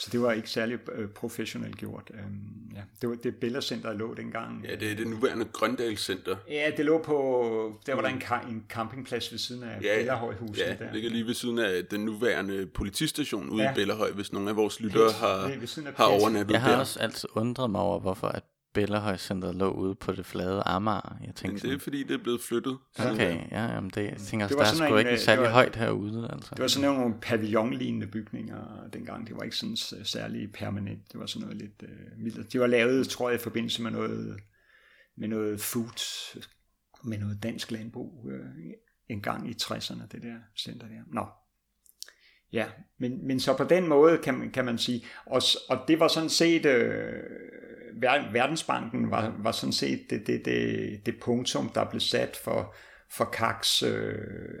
Så det var ikke særlig øh, professionelt gjort. Øhm, ja. Det var det billedcenter, der lå dengang. Ja, det er det nuværende Grøndal Center. Ja, det lå på, der var der en, en campingplads ved siden af ja, Bellerhøjhuset. Ja, der. det ligger lige ved siden af den nuværende politistation ude ja. i Bellerhøj, hvis nogle af vores lyttere har, har overnattet Jeg har der. også altid undret mig over, hvorfor at Bellerhøjcenteret lå ude på det flade Amager. Jeg tænkte Men det er sådan, fordi, det er blevet flyttet. Okay, ja, jamen det, jeg tænker Det også, var der er sådan sgu en, ikke øh, særlig det var- højt herude. Altså. Det var sådan nogle pavillonlignende bygninger dengang. Det var ikke sådan særlig permanent. Det var sådan noget lidt øh, mildt. De var lavet, tror jeg, i forbindelse med noget, med noget food, med noget dansk landbrug øh, en gang i 60'erne, det der center der. Nå. Ja, men, men så på den måde kan, kan man sige, og, og det var sådan set, øh, Verdensbanken var, var sådan set det, det, det, det punktum, der blev sat for, for Kaks øh,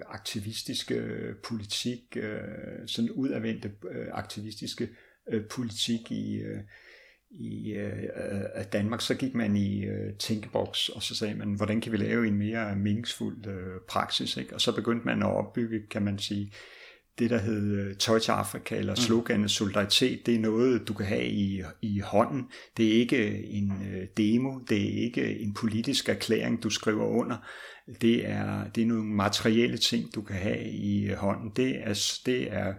aktivistiske øh, politik, øh, sådan udadvendte øh, aktivistiske øh, politik i, øh, i øh, øh, Danmark, så gik man i øh, tænkeboks, og så sagde man, hvordan kan vi lave en mere meningsfuld øh, praksis, ikke? og så begyndte man at opbygge, kan man sige, det der hed øh, Tøj til Afrika, eller sloganet solidaritet, det er noget, du kan have i, i hånden. Det er ikke en øh, demo, det er ikke en politisk erklæring, du skriver under. Det er, det er nogle materielle ting, du kan have i øh, hånden. Det er, det er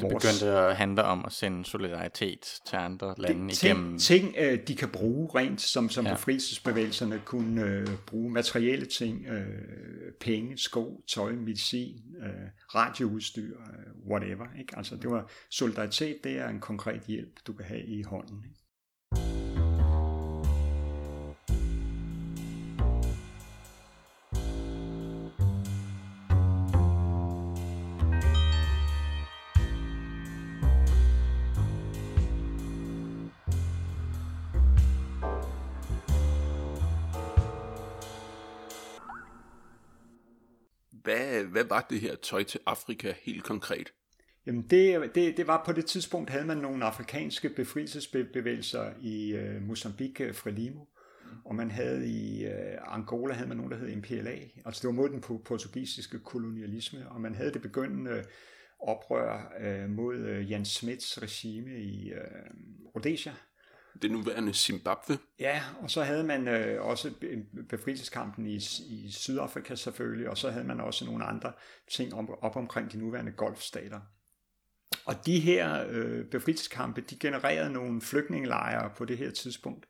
Det begyndte at handle om at sende solidaritet til andre lande det, igennem. ting, ting øh, de kan bruge rent, som, som Ja. ja. befrielsesbevægelserne kunne øh, bruge materielle ting, øh, penge, sko, tøj, medicin, øh, radioudstyr, øh, whatever. Ikke? Altså, det var solidaritet, det er en konkret hjælp, du kan have i hånden. Ikke? Hvad, hvad var det her tøj til Afrika helt konkret? Jamen det, det, det var på det tidspunkt, havde man nogle afrikanske befrielsesbevægelser i øh, Mozambique, Frelimo, og man havde i øh, Angola havde man nogen, der hed MPLA, altså det var mod den po- portugisiske kolonialisme, og man havde det begyndende oprør øh, mod øh, Jan Smiths regime i øh, Rhodesia, det nuværende Zimbabwe. Ja, og så havde man øh, også befrielseskampen i, i Sydafrika selvfølgelig, og så havde man også nogle andre ting om, op omkring de nuværende golfstater. Og de her øh, befrielseskampe, de genererede nogle flygtningelejre på det her tidspunkt.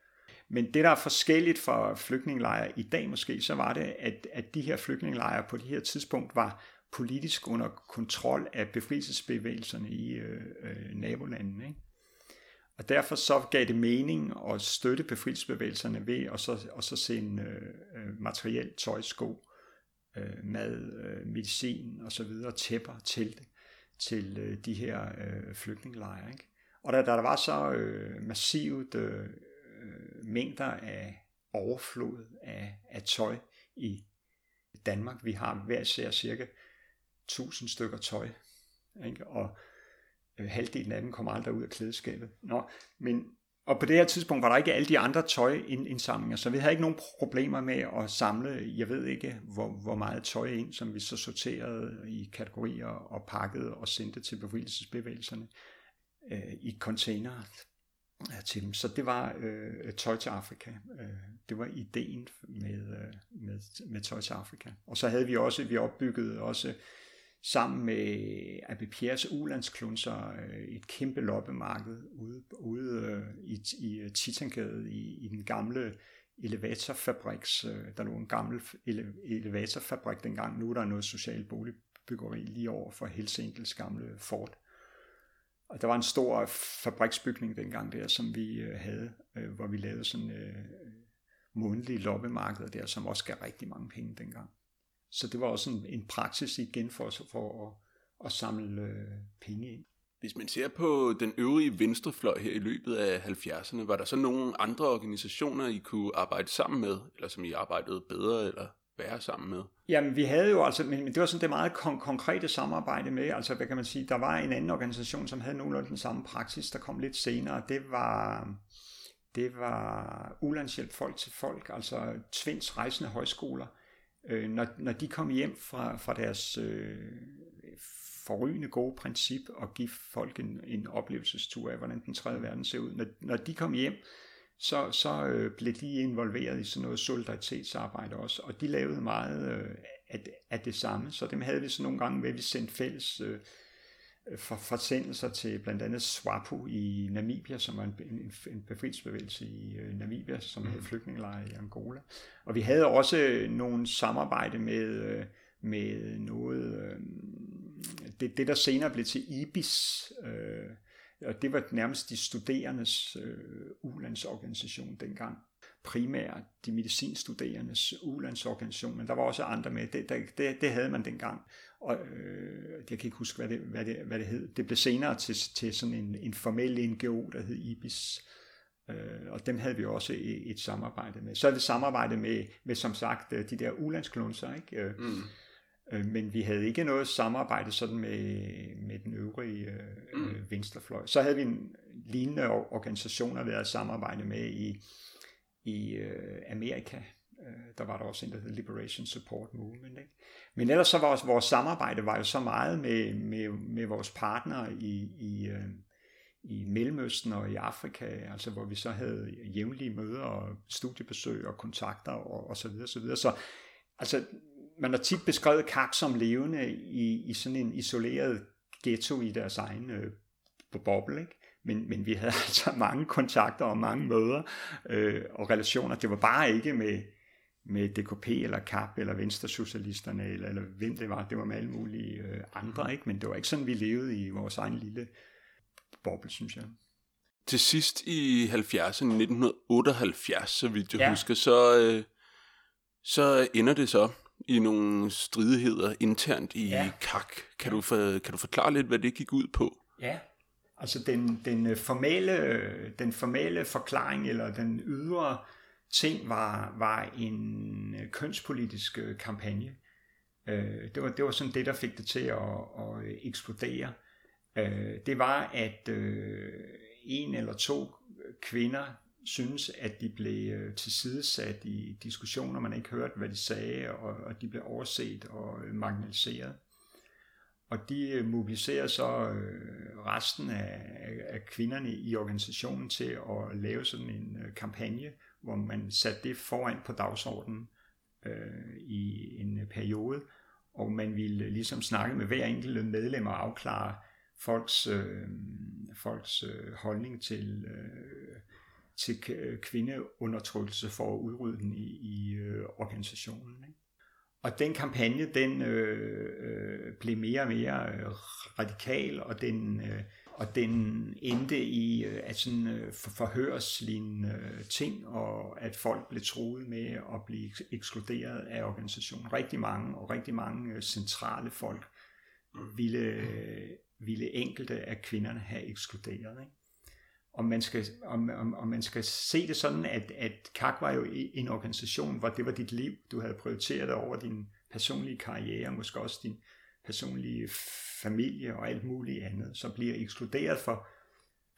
Men det, der er forskelligt fra flygtningelejre i dag måske, så var det, at, at de her flygtningelejre på det her tidspunkt var politisk under kontrol af befrielsesbevægelserne i øh, øh, nabolandene. Ikke? Og derfor så gav det mening at støtte befrielsesbevægelserne ved at så, og så sende øh, øh materiel, materielt tøj, sko, øh, mad, øh, medicin og så videre, tæpper, telte til øh, de her øh, flygtningelejre. Ikke? Og da, da der var så øh, massivt øh, øh mængder af overflod af, af tøj i Danmark, vi har hver især cirka 1000 stykker tøj, ikke? og Øh, halvdelen af dem kommer aldrig ud af klædeskabet. Nå, men, og på det her tidspunkt var der ikke alle de andre tøjindsamlinger, så vi havde ikke nogen problemer med at samle, jeg ved ikke, hvor, hvor meget tøj ind, som vi så sorterede i kategorier og pakkede og sendte til befrielsesbevægelserne øh, i containere til dem. Så det var øh, tøj til Afrika. Øh, det var ideen med, øh, med, med tøj til Afrika. Og så havde vi også, vi opbyggede også sammen med AB Pierres ulandsklunser øh, et kæmpe loppemarked ude, ude øh, i, i øh, Titangade i, i den gamle elevatorfabriks. Der lå en gammel ele, elevatorfabrik dengang. Nu er der noget social boligbyggeri lige over for Helsinkels gamle fort. Og der var en stor fabriksbygning dengang der, som vi havde, hvor vi lavede sådan øh, månedlige loppemarkeder der, som også gav rigtig mange penge dengang. Så det var også en, en praksis igen for, os for at, at samle øh, penge ind. Hvis man ser på den øvrige venstrefløj her i løbet af 70'erne, var der så nogle andre organisationer, I kunne arbejde sammen med, eller som I arbejdede bedre eller være sammen med? Jamen, vi havde jo altså, men det var sådan det meget kon- konkrete samarbejde med, altså hvad kan man sige, der var en anden organisation, som havde nogenlunde den samme praksis, der kom lidt senere, det var, det var Ulandshjælp Folk til Folk, altså Tvins Rejsende Højskoler, øh, når, når de kom hjem fra, fra deres øh, forrygende gode princip at give folk en, en oplevelsestur af, hvordan den tredje verden ser ud. Når, når de kom hjem, så, så øh, blev de involveret i sådan noget solidaritetsarbejde også, og de lavede meget øh, af, af det samme, så dem havde vi så nogle gange med, vi sendte fælles øh, for, forsendelser til blandt andet SWAPO i Namibia, som var en, en, en befrielsesbevægelse i øh, Namibia, som mm. havde flygtningelejre i Angola. Og vi havde også nogle samarbejde med, øh, med noget, øh, det, det der senere blev til IBIS, øh, og det var nærmest de studerendes øh, ulandsorganisation dengang. Primært de medicinstuderendes ulandsorganisation, men der var også andre med. Det, det, det havde man dengang. Og øh, jeg kan ikke huske, hvad det, hvad det, hvad det hed. Det blev senere til, til sådan en, en formel NGO, der hed IBIS. Øh, og dem havde vi også et, et samarbejde med. Så er det samarbejde med, med som sagt, de der ulandsklunser, ikke? Øh, mm Øh, men vi havde ikke noget samarbejde sådan med, med den øvrige øh, mm. Øh, venstrefløj. Så havde vi en lignende organisationer, vi havde samarbejde med i, i øh, Amerika. Øh, der var der også en, der hed Liberation Support Movement. Ikke? Men ellers så var vores, vores samarbejde var jo så meget med, med, med vores partnere i, i, øh, i Mellemøsten og i Afrika, altså hvor vi så havde jævnlige møder og studiebesøg og kontakter og, og så videre, så videre. Så altså man har tit beskrevet kak som levende i, i sådan en isoleret ghetto i deres egen øh, boble, ikke? Men, men vi havde altså mange kontakter og mange møder øh, og relationer. Det var bare ikke med, med DKP eller KAP eller Venstresocialisterne eller, eller hvem det var. Det var med alle mulige øh, andre, mm. ikke? men det var ikke sådan, vi levede i vores egen lille boble, synes jeg. Til sidst i 70'erne, 1978, så vidt jeg ja. husker, så, øh, så ender det så i nogle stridigheder internt i ja. KAK. Kan, du for, kan du forklare lidt, hvad det gik ud på? Ja, altså den, den, øh, formelle, den formelle forklaring eller den ydre ting var, var en øh, kønspolitisk øh, kampagne. Øh, det var, det var sådan det, der fik det til at, at øh, eksplodere. Det var, at en eller to kvinder synes, at de blev tilsidesat i diskussioner, man ikke hørte, hvad de sagde, og, og de blev overset og marginaliseret. Og de mobiliserer så resten af, af kvinderne i organisationen til at lave sådan en kampagne, hvor man satte det foran på dagsordenen øh, i en periode, og man ville ligesom snakke med hver enkelt medlem og afklare folks, øh, folks øh, holdning til øh, til øh, kvindeundertrykkelse for at udrydde den i, i øh, organisationen. Ikke? Og den kampagne, den øh, øh, blev mere og mere øh, radikal, og den, øh, og den endte i øh, at sådan øh, forhørslignende øh, ting, og at folk blev truet med at blive ekskluderet af organisationen. Rigtig mange, og rigtig mange øh, centrale folk ville, øh, ville enkelte af kvinderne have ekskluderet. Ikke? om man skal, om, om, om man skal se det sådan, at, at KAK var jo en organisation, hvor det var dit liv, du havde prioriteret over din personlige karriere, måske også din personlige familie og alt muligt andet, så bliver ekskluderet for,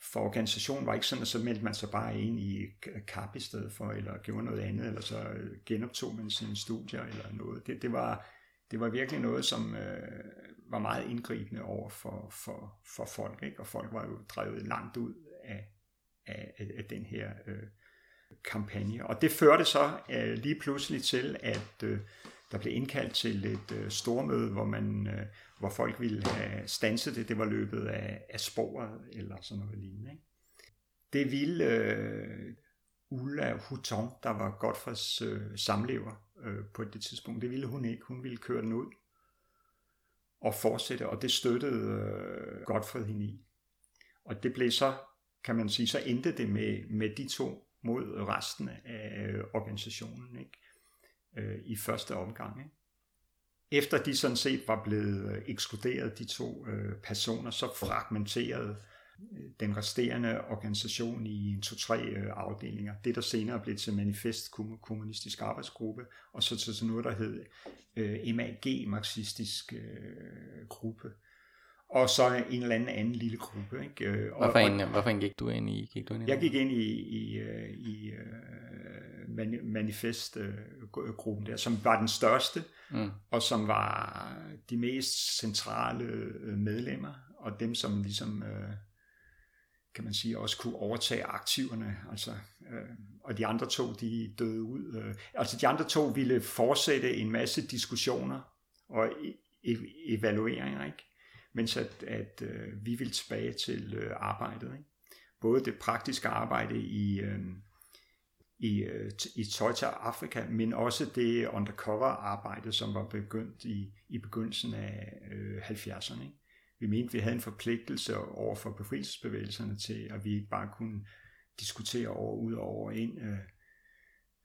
for organisationen var ikke sådan, at så meldte man sig bare ind i KAP i stedet for, eller gjorde noget andet, eller så øh, genoptog man sine studier eller noget. Det, det, var, det var virkelig noget, som øh, var meget indgribende over for, for, for folk, ikke? og folk var jo drevet langt ud af, af, af den her øh, kampagne. Og det førte så øh, lige pludselig til, at øh, der blev indkaldt til et øh, stormøde, hvor, man, øh, hvor folk ville have stanset det. Det var løbet af, af sporet eller sådan noget lignende. Ikke? Det ville øh, Ulla Houton, der var Godfreds øh, samlever øh, på det tidspunkt, det ville hun ikke. Hun ville køre den ud og fortsætte, og det støttede øh, Godfred hende i. Og det blev så kan man sige, så endte det med, med de to mod resten af øh, organisationen ikke? Øh, i første omgang. Ikke? efter de sådan set var blevet øh, ekskluderet, de to øh, personer, så fragmenterede øh, den resterende organisation i en to-tre øh, afdelinger. Det, der senere blev til Manifest Kommunistisk Arbejdsgruppe, og så til sådan noget, der hed øh, MAG, Marxistisk øh, Gruppe og så en eller anden anden lille gruppe. Ikke? Øh, og, hvorfor, en, hvorfor en gik du ind i? Gik du ind i jeg gik ind i, i, øh, i uh, manifestgruppen der, som var den største, mm. og som var de mest centrale medlemmer, og dem, som ligesom, kan man sige, også kunne overtage aktiverne. Altså, og de andre to, de døde ud. Altså de andre to ville fortsætte en masse diskussioner og e- e- evalueringer, ikke? Mens at, at øh, vi vil tilbage til øh, arbejdet. Ikke? Både det praktiske arbejde i, øh, i, øh, i Toyota Afrika, men også det undercover arbejde, som var begyndt i, i begyndelsen af øh, 70'erne. Ikke? Vi mente, vi havde en forpligtelse over for befrielsesbevægelserne til, at vi ikke bare kunne diskutere over ud og over ind øh,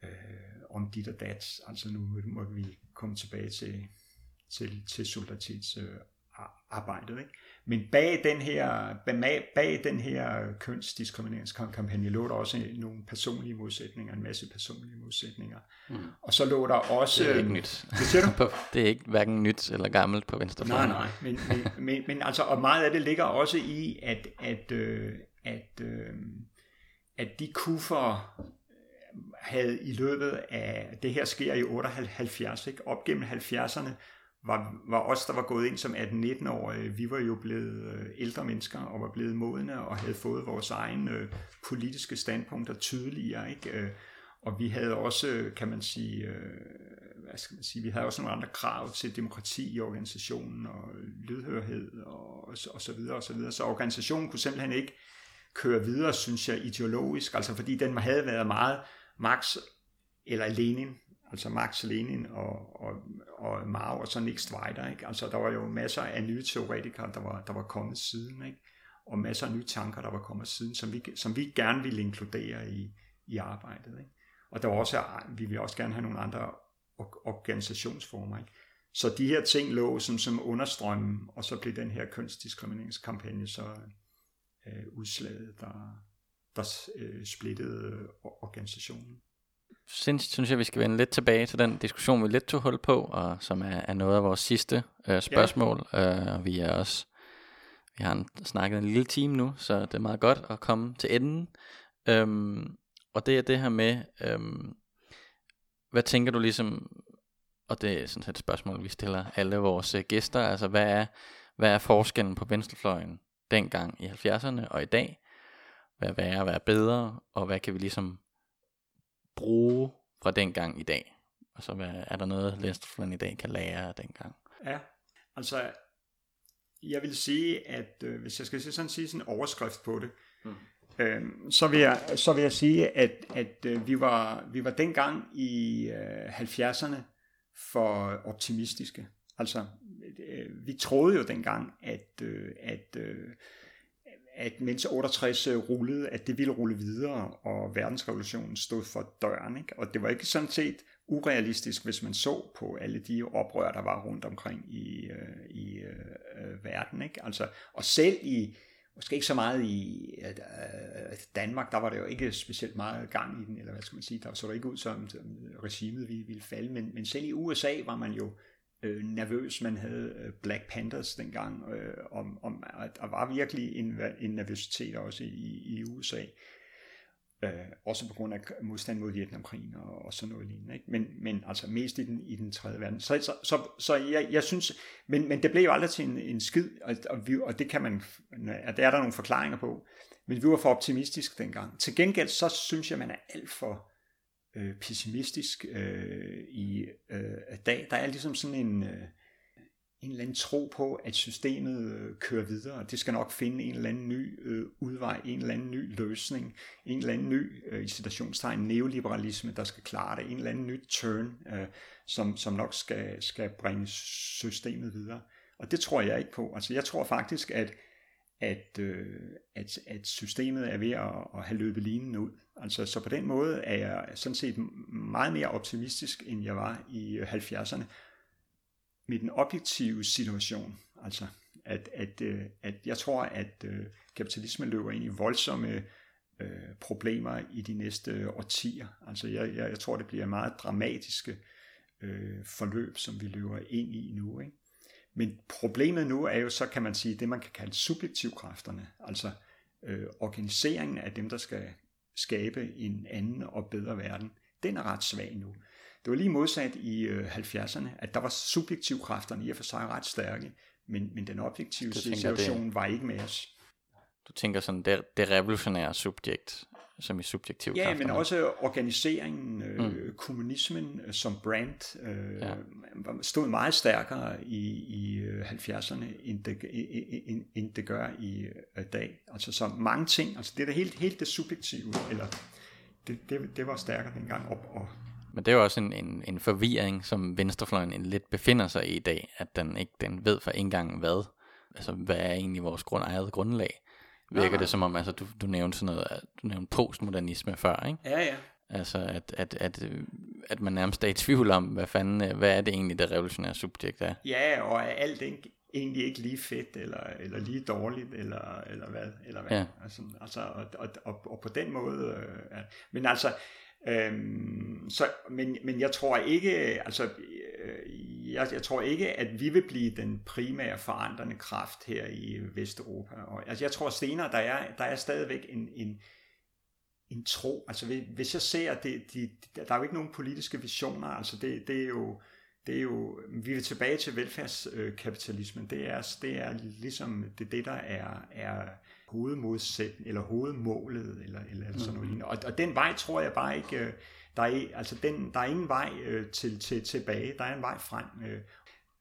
øh, om dit og dat. Altså nu må vi komme tilbage til, til, til solidaritets øh, arbejdet. Ikke? Men bag den her, bag, den her kønsdiskrimineringskampagne lå der også nogle personlige modsætninger, en masse personlige modsætninger. Mm. Og så lå der også... Det er ikke nyt. Det siger du? det er ikke hverken nyt eller gammelt på venstrefløjen. Nej, nej. Men, men, men, men altså, og meget af det ligger også i, at, at, øh, at, øh, at de kuffer havde i løbet af, det her sker i 78, ikke? op gennem 70'erne, var, var os, der var gået ind som 18-19-årige, vi var jo blevet øh, ældre mennesker og var blevet modne og havde fået vores egne øh, politiske standpunkter tydeligere. Ikke? Øh, og vi havde også, øh, kan man sige, hvad skal man sige, vi havde også nogle andre krav til demokrati i organisationen og lydhørhed og, og så videre og så videre. Så organisationen kunne simpelthen ikke køre videre, synes jeg, ideologisk, altså fordi den havde været meget Marx eller Lenin altså Max Lenin og, og, og Mao og så Nick Strider. ikke? Altså der var jo masser af nye teoretikere, der var, der var kommet siden, ikke? Og masser af nye tanker, der var kommet siden, som vi, som vi gerne ville inkludere i, i arbejdet, ikke? Og der var også, vi ville også gerne have nogle andre organisationsformer, ikke? Så de her ting lå som, som understrømmen, og så blev den her kønsdiskrimineringskampagne så øh, udslaget, der, der øh, splittede organisationen synes, synes jeg, vi skal vende lidt tilbage til den diskussion, vi lidt tog hul på, og som er, er noget af vores sidste øh, spørgsmål. Ja. Øh, vi er også vi har en, snakket en lille time nu, så det er meget godt at komme til enden. Øhm, og det er det her med, øhm, hvad tænker du ligesom, og det er sådan et spørgsmål, vi stiller alle vores øh, gæster, altså hvad er, hvad er forskellen på venstrefløjen dengang i 70'erne og i dag? Hvad er værre, hvad er bedre, og hvad kan vi ligesom bruge fra dengang i dag? Altså, hvad, er der noget, venstrefløjen i dag kan lære af dengang? Ja, altså, jeg vil sige, at øh, hvis jeg skal sådan sige sådan en overskrift på det, mm. øh, så, vil jeg, så vil jeg sige, at, at øh, vi, var, vi var dengang i øh, 70'erne for optimistiske. Altså, øh, vi troede jo dengang, at, øh, at øh, at mens 68 øh, rullede, at det ville rulle videre, og verdensrevolutionen stod for døren. Ikke? Og det var ikke sådan set urealistisk, hvis man så på alle de oprør, der var rundt omkring i, øh, i øh, øh verden. Ikke? Altså, og selv i, måske ikke så meget i øh, Danmark, der var der jo ikke specielt meget gang i den, eller hvad skal man sige, der så der ikke ud som, som regimet ville, ville falde, men, men selv i USA var man jo øh, øh, nervøs. Man havde øh, Black Panthers dengang, øh, om, om, at der var virkelig en, en nervøsitet også i, i USA. Øh, også på grund af modstand mod Vietnamkrigen og, og sådan noget lignende. Ikke? Men, men altså mest i den, i den tredje verden. Så, så, så, så jeg, jeg synes, men, men det blev jo aldrig til en, en skid, og, og, vi, og det kan man, at der er der nogle forklaringer på. Men vi var for optimistiske dengang. Til gengæld så synes jeg, man er alt for øh, pessimistisk øh, i øh, dag. Der er ligesom sådan en, øh, en eller anden tro på, at systemet øh, kører videre. Det skal nok finde en eller anden ny øh, udvej, en eller anden ny løsning, en eller anden ny, øh, i citationstegn, neoliberalisme, der skal klare det, en eller anden ny turn, øh, som, som nok skal, skal bringe systemet videre. Og det tror jeg ikke på. Altså jeg tror faktisk, at at, øh, at, at systemet er ved at, at have løbet linen ud. Altså, så på den måde er jeg sådan set meget mere optimistisk, end jeg var i øh, 70'erne. med den objektive situation. Altså, at, at, øh, at jeg tror, at øh, kapitalismen løber ind i voldsomme øh, problemer i de næste årtier. Altså, jeg, jeg, jeg tror, det bliver meget dramatiske øh, forløb, som vi løber ind i nu. Ikke? Men problemet nu er jo så, kan man sige, det man kan kalde subjektivkræfterne, altså øh, organiseringen af dem, der skal skabe en anden og bedre verden, den er ret svag nu. Det var lige modsat i øh, 70'erne, at der var subjektivkræfterne i og for sig ret stærke, men, men den objektive situation var ikke med os. Du tænker sådan, det, det revolutionære subjekt, som i subjektiv Ja, men også organiseringen, øh, mm. kommunismen øh, som brand, øh, Ja. stod meget stærkere i, i øh, 70'erne, end det, end, end det gør i øh, dag. Altså så mange ting, altså det er helt, helt det subjektive, eller det, det, det var stærkere dengang op. Og, Men det er jo også en, en, en forvirring, som venstrefløjen en lidt befinder sig i i dag, at den ikke den ved for engang hvad. Altså, hvad er egentlig vores grund, eget grundlag? Virker nej. det som om, altså, du, du nævnte sådan noget, du nævnte postmodernisme før, ikke? ja, ja. Altså, at, at, at, øh, at man nærmest er i tvivl om, hvad fanden, øh, hvad er det egentlig, det revolutionære subjekt er? Ja, og er alt ikke, egentlig ikke lige fedt, eller, eller lige dårligt, eller, eller hvad. Eller hvad. Ja. Altså, altså, og, og, og, og på den måde... Øh. Men altså... Øhm, så, men, men jeg tror ikke, altså, øh, jeg, jeg tror ikke, at vi vil blive den primære forandrende kraft her i Vesteuropa. Og, altså, jeg tror senere, der er, der er stadigvæk en, en, en tro. Altså, hvis- hvis jeg ser, det, de, der er jo ikke nogen politiske visioner. Altså, det, det er jo, det er jo, vi vil tilbage til velfærdskapitalismen. Det er, det er ligesom det, det der er, er hovedmodsæt, eller hovedmålet, eller, eller sådan noget lignende. Og, og den vej tror jeg bare ikke, øh, der er, altså den, der er ingen vej øh, til, til, tilbage, der er en vej frem. Øh.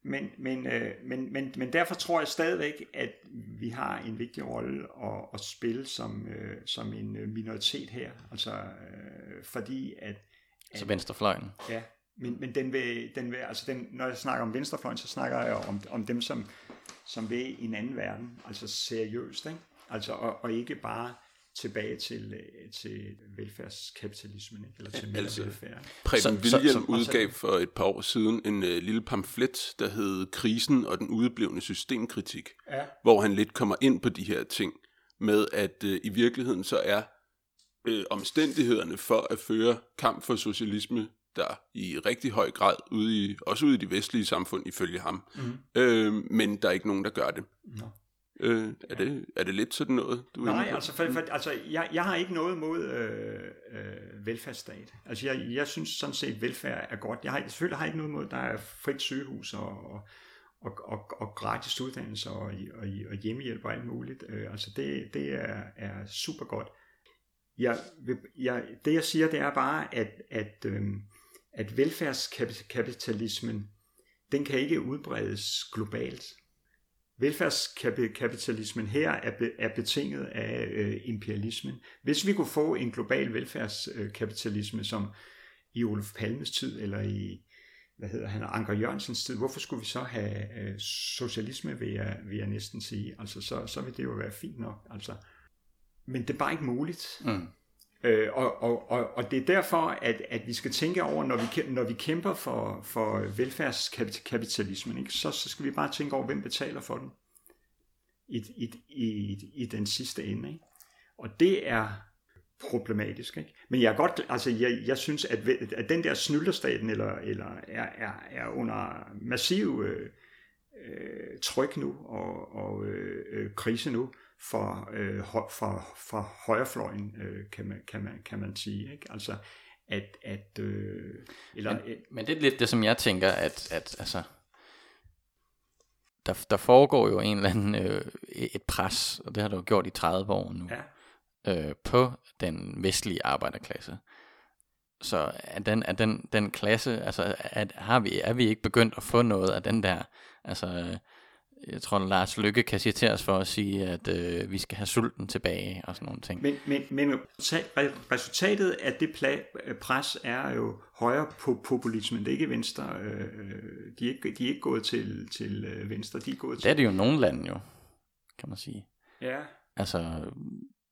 Men, men, øh, men, men, men derfor tror jeg stadigvæk, at vi har en vigtig rolle at, at spille som, øh, som en minoritet her. Altså, øh, fordi at, Altså venstrefløjen. Ja, men, men den vil, den vil, altså den, når jeg snakker om venstrefløjen, så snakker jeg om, om dem, som, som vil i en anden verden, altså seriøst, ikke? Altså, og, og ikke bare tilbage til, øh, til velfærdskapitalismen, ikke? eller til mere altså- velfærd. Preben William udgav for et par år siden en øh, lille pamflet, der hed Krisen og den udeblevne systemkritik, Ja. hvor han lidt kommer ind på de her ting med, at øh, i virkeligheden så er øh, omstændighederne for at føre kamp for socialisme, der i rigtig høj grad, ude i, også ude i de vestlige samfund ifølge ham, Mm. øh, men der er ikke nogen, der gør det. Nå. Øh, er, det er det lidt sådan noget, du Nej, altså, for, for, altså jeg, jeg har ikke noget mod øh, øh, velfærdsstat. Altså jeg, jeg synes sådan set, velfærd er godt. Jeg har, selvfølgelig har jeg ikke noget mod, der er frit sygehus og, og, og, og, og gratis uddannelse og, og, og hjemmehjælp og alt muligt. Øh, altså det, det er, er super godt. Jeg, jeg, det jeg siger, det er bare, at, at, øh, at velfærdskapitalismen, den kan ikke udbredes globalt. Velfærdskapitalismen her er, be, er betinget af øh, imperialismen. Hvis vi kunne få en global velfærdskapitalisme, øh, som i Olof Palmes tid, eller i hvad hedder han, Anker Jørgensens tid, hvorfor skulle vi så have øh, socialisme, vil jeg, vil jeg næsten sige. Altså, så, så vil det jo være fint nok. Altså. Men det er bare ikke muligt. Mm. Øh, og, og, og, og det er derfor, at, at vi skal tænke over, når vi, når vi kæmper for, for velfærdskapitalismen, ikke, så, så skal vi bare tænke over, hvem betaler for den i, i, i, i den sidste ende. Ikke? Og det er problematisk. Ikke? Men jeg er godt, altså jeg, jeg synes, at, at den der snylderstaten eller, eller er, er, er under massiv øh, øh, tryk nu og, og øh, øh, krise nu for, øh, for, for højrefløjen, øh, kan, man, kan, man, kan man sige. Ikke? Altså, at, at øh, eller, Men, men det er lidt det, som jeg tænker, at, at altså, der, der foregår jo en eller anden øh, et pres, og det har jo gjort i 30 år nu, ja, øh, på den vestlige arbejderklasse. Så er den, er den, den klasse, altså er, har vi, er vi ikke begyndt at få noget af den der, altså jeg tror Lars Lykke kan citeres for at sige, at øh, vi skal have sulten tilbage og sådan nogle ting. Men, men, men re- resultatet af det pla- pres er jo højre på populismen. Det er ikke venstre. Øh, de, er ikke, de er ikke gået til, til øh, venstre. De er gået Det til... er det jo nogle lande jo, kan man sige. Ja, Altså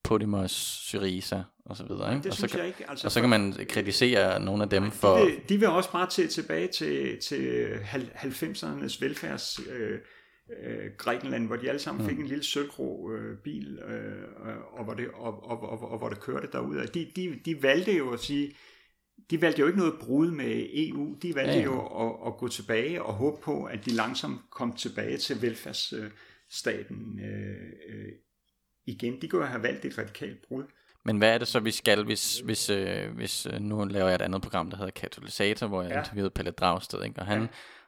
Podemos, Syriza og så videre. Ikke? Det og, så jeg ikke. Altså, og så kan man kritisere nogle af dem for... De vil, de vil også bare til, tilbage til, til 90'ernes velfærds... Øh, øh, Grækenland, hvor de alle sammen fik en lille sølvgrå øh, bil, øh, og, hvor det, og, og, og, og hvor det kørte derud. De, de, de valgte jo at sige, de valgte jo ikke noget brud med EU, de valgte ja, ja. jo at, at gå tilbage og håbe på, at de langsomt kom tilbage til velfærdsstaten øh, øh, igen. De kunne have valgt et radikalt brud. Men hvad er det så, vi skal, hvis, hvis, øh, hvis øh, nu laver jeg et andet program, der hedder Katalysator, hvor jeg ja. interviewede Pelle Dragsted, ikke? og han... Ja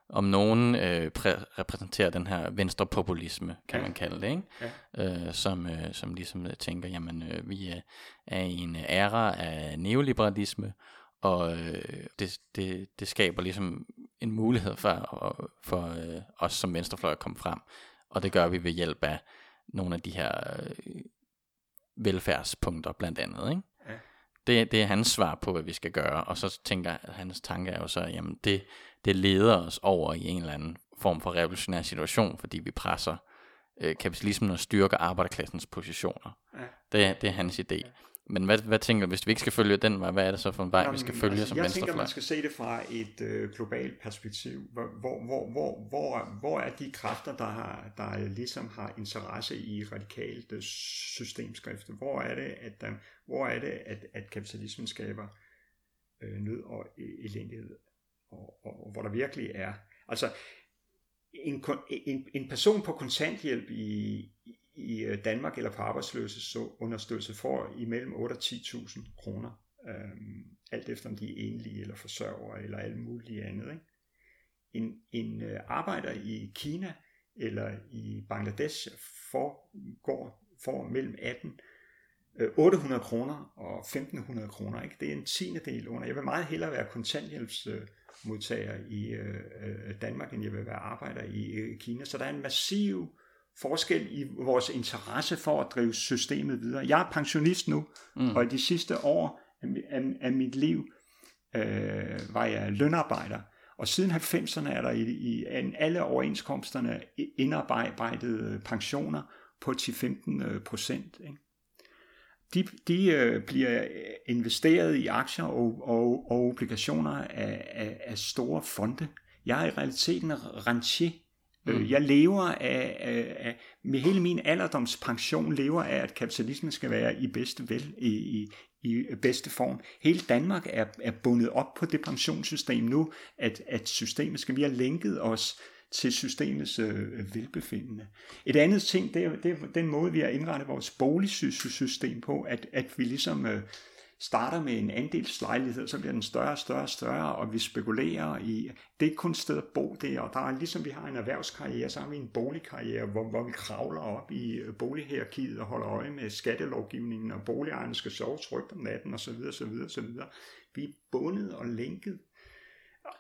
om nogen øh, præ- repræsenterer den her venstrepopulisme, kan ja. man kalde det, ikke? Ja. Øh, som, øh, som ligesom øh, tænker, jamen øh, vi er, er i en æra af neoliberalisme, og øh, det, det, det skaber ligesom en mulighed for, for øh, os som venstrefløj at komme frem, og det gør vi ved hjælp af nogle af de her øh, velfærdspunkter blandt andet, ikke? Ja. Det, det er hans svar på, hvad vi skal gøre, og så tænker hans tanke er jo så, jamen det, det leder os over i en eller anden form for revolutionær situation, fordi vi presser øh, kapitalismen og styrker arbejderklassens positioner. Ja. Det, det er hans idé. Ja. Men hvad, hvad tænker du, hvis vi ikke skal følge den vej, hvad er det så for en vej, Jamen, vi skal følge altså, som jeg venstrefløj? Jeg tænker, man skal se det fra et øh, globalt perspektiv. Hvor, hvor, hvor, hvor, hvor, hvor er de kræfter, der, har, der ligesom har interesse i radikalt øh, systemskrift? Hvor er det, at, der, hvor er det, at, at kapitalismen skaber øh, nød og e-, elendighed? Og, og, og hvor der virkelig er. Altså, en, en, en person på kontanthjælp i, i øh, Danmark eller på arbejdsløshedsunderstøttelse får imellem 8 og 10.000 kroner, øhm, alt efter om de er enlige eller forsørger eller alt muligt andet. Ikke? En, en øh, arbejder i Kina eller i Bangladesh får, går, får mellem 18 800 øh, kroner og 1500 kroner. Ikke? Det er en tiende del under. Jeg vil meget hellere være kontanthjælpsmodtager i øh, øh, Danmark, end jeg vil være arbejder i øh, Kina. Så der er en massiv forskel i vores interesse for at drive systemet videre. Jeg er pensionist nu, mm. og i de sidste år af, af, af mit liv øh, var jeg lønarbejder. Og siden 90'erne er der i, i alle overenskomsterne indarbejdede pensioner på 10-15 procent. Ikke? De, de øh, bliver investeret i aktier og, og, og obligationer af, af, af store fonde. Jeg er i realiteten rentier. Øh, mm. Jeg lever af, af, af, med hele min alderdomspension lever af, at kapitalismen skal være i bedste, vel, i, i, i bedste form. Hele Danmark er, er bundet op på det pensionssystem nu, at, at systemet skal, vi have lænket os til systemets øh, velbefindende. Et andet ting, det er, det er den måde, vi har indrettet vores boligsystem på, at, at vi ligesom øh, starter med en andelslejlighed, så bliver den større og større og større, og vi spekulerer i, det er ikke kun et sted at bo der, og der er ligesom vi har en erhvervskarriere, så har vi en boligkarriere, hvor, hvor vi kravler op i øh, bolighierarkiet og holder øje med skattelovgivningen, og boligejerne skal sove trygt om natten, osv. osv., osv. Vi er bundet og lænket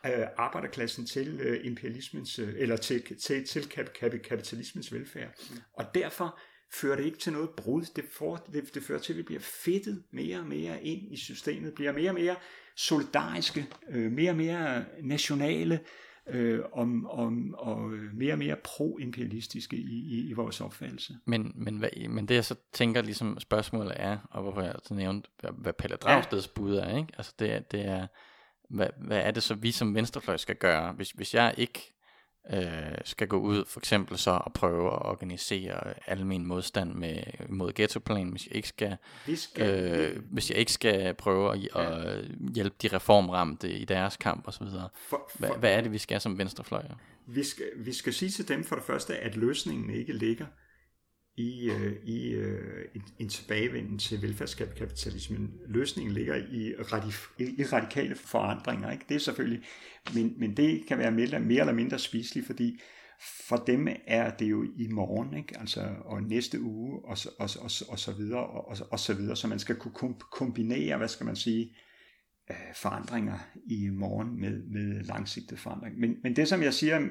øh, arbejderklassen til øh, imperialismens, øh, eller til, til, til kap, kap, kapitalismens velfærd. Mm. Og derfor fører det ikke til noget brud. Det, får, det, det fører til, at vi bliver fedtet mere og mere ind i systemet, bliver mere og mere solidariske, øh, mere og mere nationale, øh, om, om, og mere og mere pro-imperialistiske i, i, i vores opfattelse. Men, men, hvad, men det jeg så tænker ligesom spørgsmålet er, og hvorfor jeg så nævnte, hvad, hvad Pelle Dragsteds ja. bud er, ikke? Altså det, det er, hvad, hvad er det så, vi som venstrefløj skal gøre, hvis, hvis jeg ikke øh, skal gå ud for eksempel så og prøve at organisere almen modstand med, mod ghettoplanen, hvis jeg ikke skal, skal øh, hvis jeg ikke skal prøve at, ja. at hjælpe de reformramte i deres kamp osv. Hvad, hvad er det, vi skal som venstrefløj? Vi skal, vi skal sige til dem for det første, at løsningen ikke ligger i, øh, i øh, en, en tilbagevenden til velfærdskapitalismen. Løsningen ligger i, radif- i radikale forandringer. Ikke? Det er selvfølgelig, men, men det kan være mere, mere eller mindre spiseligt, fordi for dem er det jo i morgen, ikke? Altså, og næste uge, og, og, og, og så videre, og, og, og så videre. Så man skal kunne kombinere, hvad skal man sige, øh, forandringer i morgen med, med langsigtet forandring. Men, men det, som jeg siger,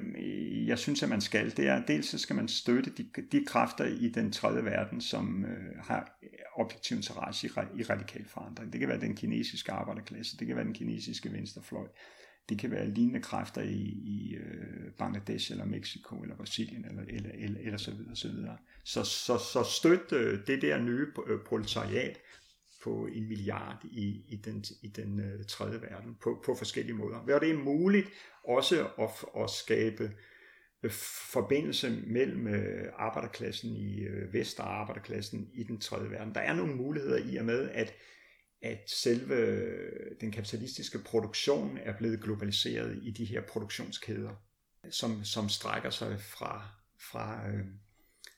jeg synes, at man skal, det er, dels så skal man støtte de, de kræfter i den tredje verden, som øh, har objektiv interesse i, i radikal forandring. Det kan være den kinesiske arbejderklasse, det kan være den kinesiske venstrefløj, det kan være lignende kræfter i, i øh, Bangladesh eller Mexico eller Brasilien eller, eller, eller, eller så videre. Så, videre. så, så, så støt øh, det der nye øh, proletariat på en milliard i, i den, i den øh, tredje verden på, på forskellige måder. Hvor det er muligt også at, at skabe øh, forbindelse mellem øh, arbejderklassen i øh, vest og arbejderklassen i den tredje verden. Der er nogle muligheder i og med, at at selve den kapitalistiske produktion er blevet globaliseret i de her produktionskæder, som, som strækker sig fra, fra øh,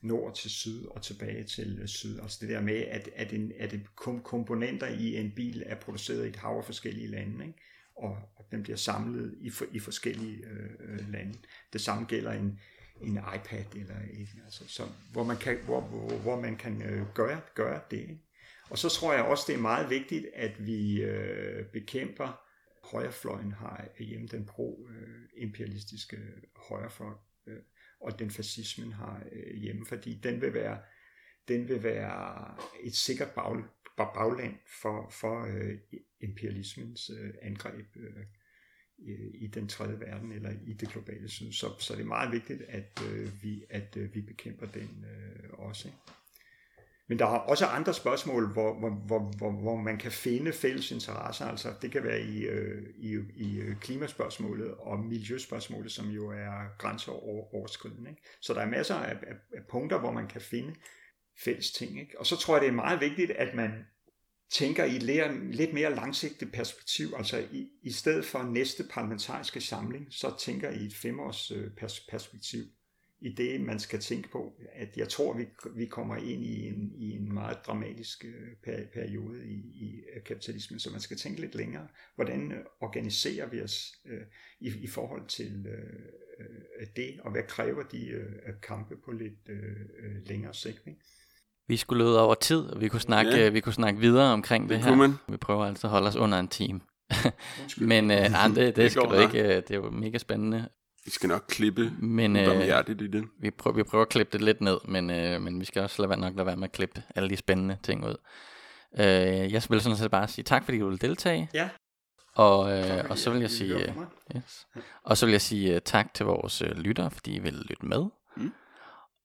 nord til syd og tilbage til øh, syd. Altså det der med, at, at, en, at komponenter i en bil er produceret i et hav af forskellige lande, ikke? Og, og den bliver samlet i, for, i forskellige øh, øh, lande. Det samme gælder en, en iPad, eller et, altså, så, hvor man kan, hvor, hvor, hvor man kan øh, gøre, gøre det. Ikke? Og så tror jeg også, det er meget vigtigt, at vi øh, bekæmper højrefløjen har hjemme den pro-imperialistiske øh, højrefløj, og den fascismen har øh, hjemme, fordi den vil være, den vil være et sikkert bag, bagland for, for øh, imperialismens øh, angreb øh, øh, i den tredje verden eller i det globale syd. Så, så det er meget vigtigt, at øh, vi at øh, vi bekæmper den øh, også. Ikke? Men der er også andre spørgsmål, hvor, hvor, hvor, hvor, hvor man kan finde fælles interesser. Altså, det kan være i, øh, i, i øh, klimaspørgsmålet og miljøspørgsmålet, som jo er grænseoverskridende. Ikke? Så der er masser af, af, af punkter, hvor man kan finde fælles ting. Ikke? Og så tror jeg, det er meget vigtigt, at man tænker i et lidt mere langsigtet perspektiv, altså i, i stedet for næste parlamentariske samling, så tænker i et femårs øh, perspektiv i det, man skal tænke på, at jeg tror, vi, vi kommer ind i en, i en meget dramatisk øh, periode i, i kapitalismen, så man skal tænke lidt længere. Hvordan øh, organiserer vi os øh, i, i forhold til øh, øh, det, og hvad kræver de øh, kampe på lidt øh, længere sigt? Ikke? Vi skulle løbe over tid, og vi kunne snakke, ja. vi kunne snakke videre omkring det, det her. Man. Vi prøver altså at holde os under en time. Men øh, nej, det, det, det skal du ikke. Det er jo mega spændende. Vi skal nok klippe men, øh, i det. Vi prøver, vi prøver at klippe det lidt ned, men, øh, men vi skal også lade være nok lade være med at klippe alle de spændende ting ud. Øh, jeg vil sådan set bare sige tak, fordi du vil deltage. Ja. Og, øh, og så vil jeg sige, øh, yes. og så vil jeg sige uh, tak til vores uh, lyttere, fordi I vil lytte med. Mm.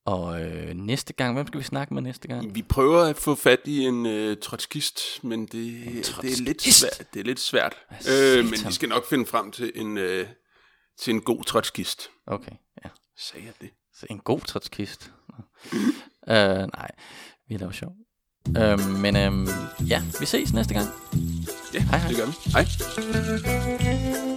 Og øh, næste gang, hvem skal vi snakke med næste gang? Vi prøver at få fat i en øh, trotskist, men det, det, er lidt svært. Det er lidt svært. Øh, men vi skal nok finde frem til en, øh, til en god trotskist. Okay, ja. Sagde jeg det? Så en god trotskist? uh, nej, vi laver sjov. Uh, men uh, ja, vi ses næste gang. Ja, hej, hej. det gør vi. Hej.